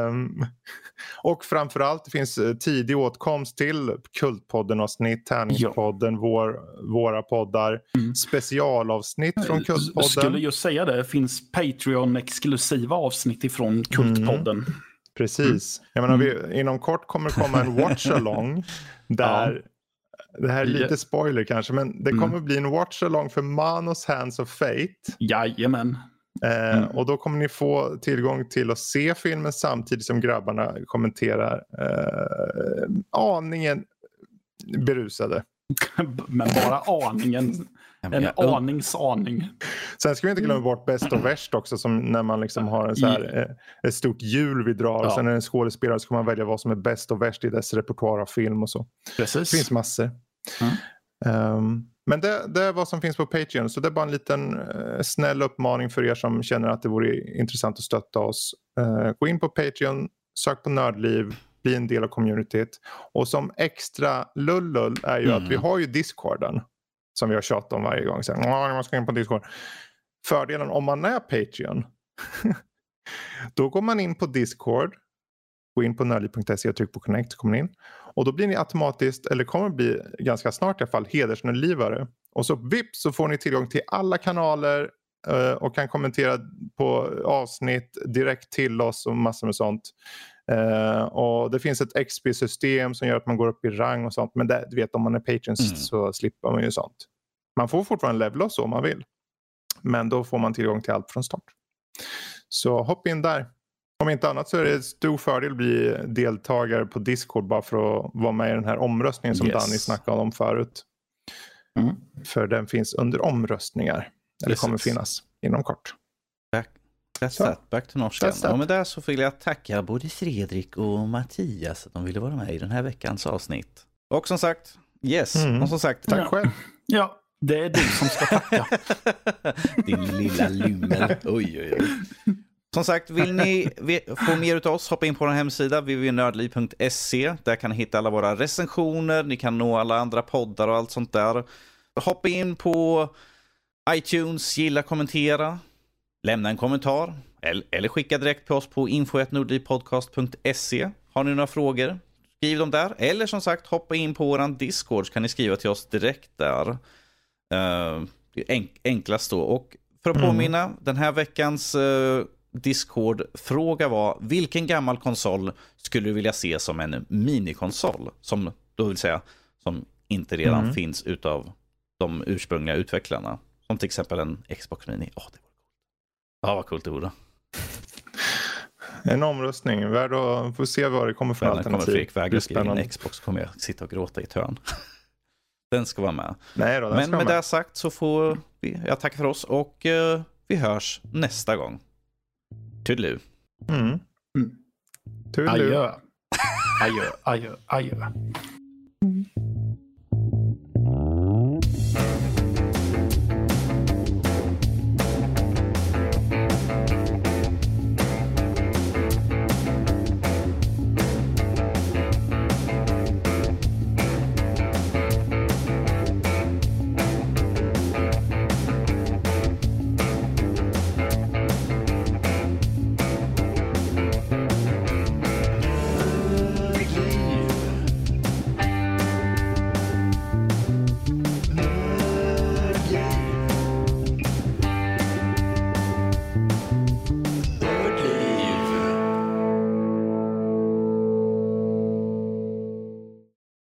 Ehm, och framförallt det finns eh, tidig åtkomst till Kultpodden-avsnitt, Tärningspodden, vår, våra poddar, Mm. specialavsnitt från Jag skulle Kultpodden. just säga det. Det finns Patreon-exklusiva avsnitt ifrån Kultpodden. Precis. Jag menar, vi, inom kort kommer det komma en watch-along där Det här är lite spoiler kanske, men det Mm. kommer bli en watch-along för Manos Hands of Fate. Jajamän. Eh, Mm. Och då kommer ni få tillgång till att se filmen samtidigt som grabbarna kommenterar eh, aningen berusade. Men bara aningen. En anings aning. Sen ska vi inte Mm. glömma bort bäst och värst också som när man liksom har en så här, eh, ett stort hjul vi drar och Ja. sen är det en skådespelare så kan man välja vad som är bäst och värst i dess repertoar av film och så. Det Precis. finns massor. Mm. Ehm, men det, det är vad som finns på Patreon så det är bara en liten eh, snäll uppmaning för er som känner att det vore intressant att stötta oss. Eh, gå in på Patreon, sök på Nördliv, bli en del av communityt. Och som extra lullull är ju Mm. att vi har ju Discorden som vi har tjatat om varje gång. Så här, "Ja, man ska in på Discord. Fördelen om man är Patreon då går man in på Discord gå in på nördliv.se och tryck på connect kommer in. Och då blir ni automatiskt, eller kommer bli ganska snart i alla fall, hedersnördlivare. Och så vips så får ni tillgång till alla kanaler eh, och kan kommentera på avsnitt direkt till oss och massor med sånt. Eh, och det finns ett XP-system som gör att man går upp i rang och sånt. Men det, du vet om man är patrons Mm. så slipper man ju sånt. Man får fortfarande levla så om man vill. Men då får man tillgång till allt från start. Så hopp in där. Om inte annat så är det en stor fördel att bli deltagare på Discord bara för att vara med i den här omröstningen som Yes. Danny snackade om förut. Mm. För den finns under omröstningar. Eller Precis. kommer finnas inom kort. That. Back to norskan. Och med det så vill jag tacka både Fredrik och Mattias att de ville vara med i den här veckans avsnitt. Och som sagt, yes, Mm. och som sagt, Tack Ja. själv. Ja, det är du som ska tacka. din lilla lummel. Oj, oj, oj. Som sagt, vill ni få mer av oss, hoppa in på vår hemsida www.nördliv.se. Där kan ni hitta alla våra recensioner, ni kan nå alla andra poddar och allt sånt där. hoppa in på iTunes, gilla, kommentera, lämna en kommentar eller skicka direkt på oss på info.nordipodcast.se. Har ni några frågor? Skriv dem där. Eller som sagt, hoppa in på våran Discord så kan ni skriva till oss direkt där. Enk enklast då. Och för att mm. påminna, den här veckans uh, Discord-fråga var vilken gammal konsol skulle du vilja se som en minikonsol? Som då vill säga som inte redan mm. finns utav de ursprungliga utvecklarna. Som till exempel en Xbox Mini. Oh, det. Ja, vad coolt det vore. En omröstning, värd att få se vad det kommer för alternativ. Kommer Fredrik vägra skriva in Xbox kommer jag sitta och gråta i ett hörn. Den ska vara med. Nej då, Men med, med det sagt så får vi, jag tacka för oss och uh, vi hörs nästa gång. Toodaloo. Mm. Mm. Adjö. Adjö, adjö, adjö.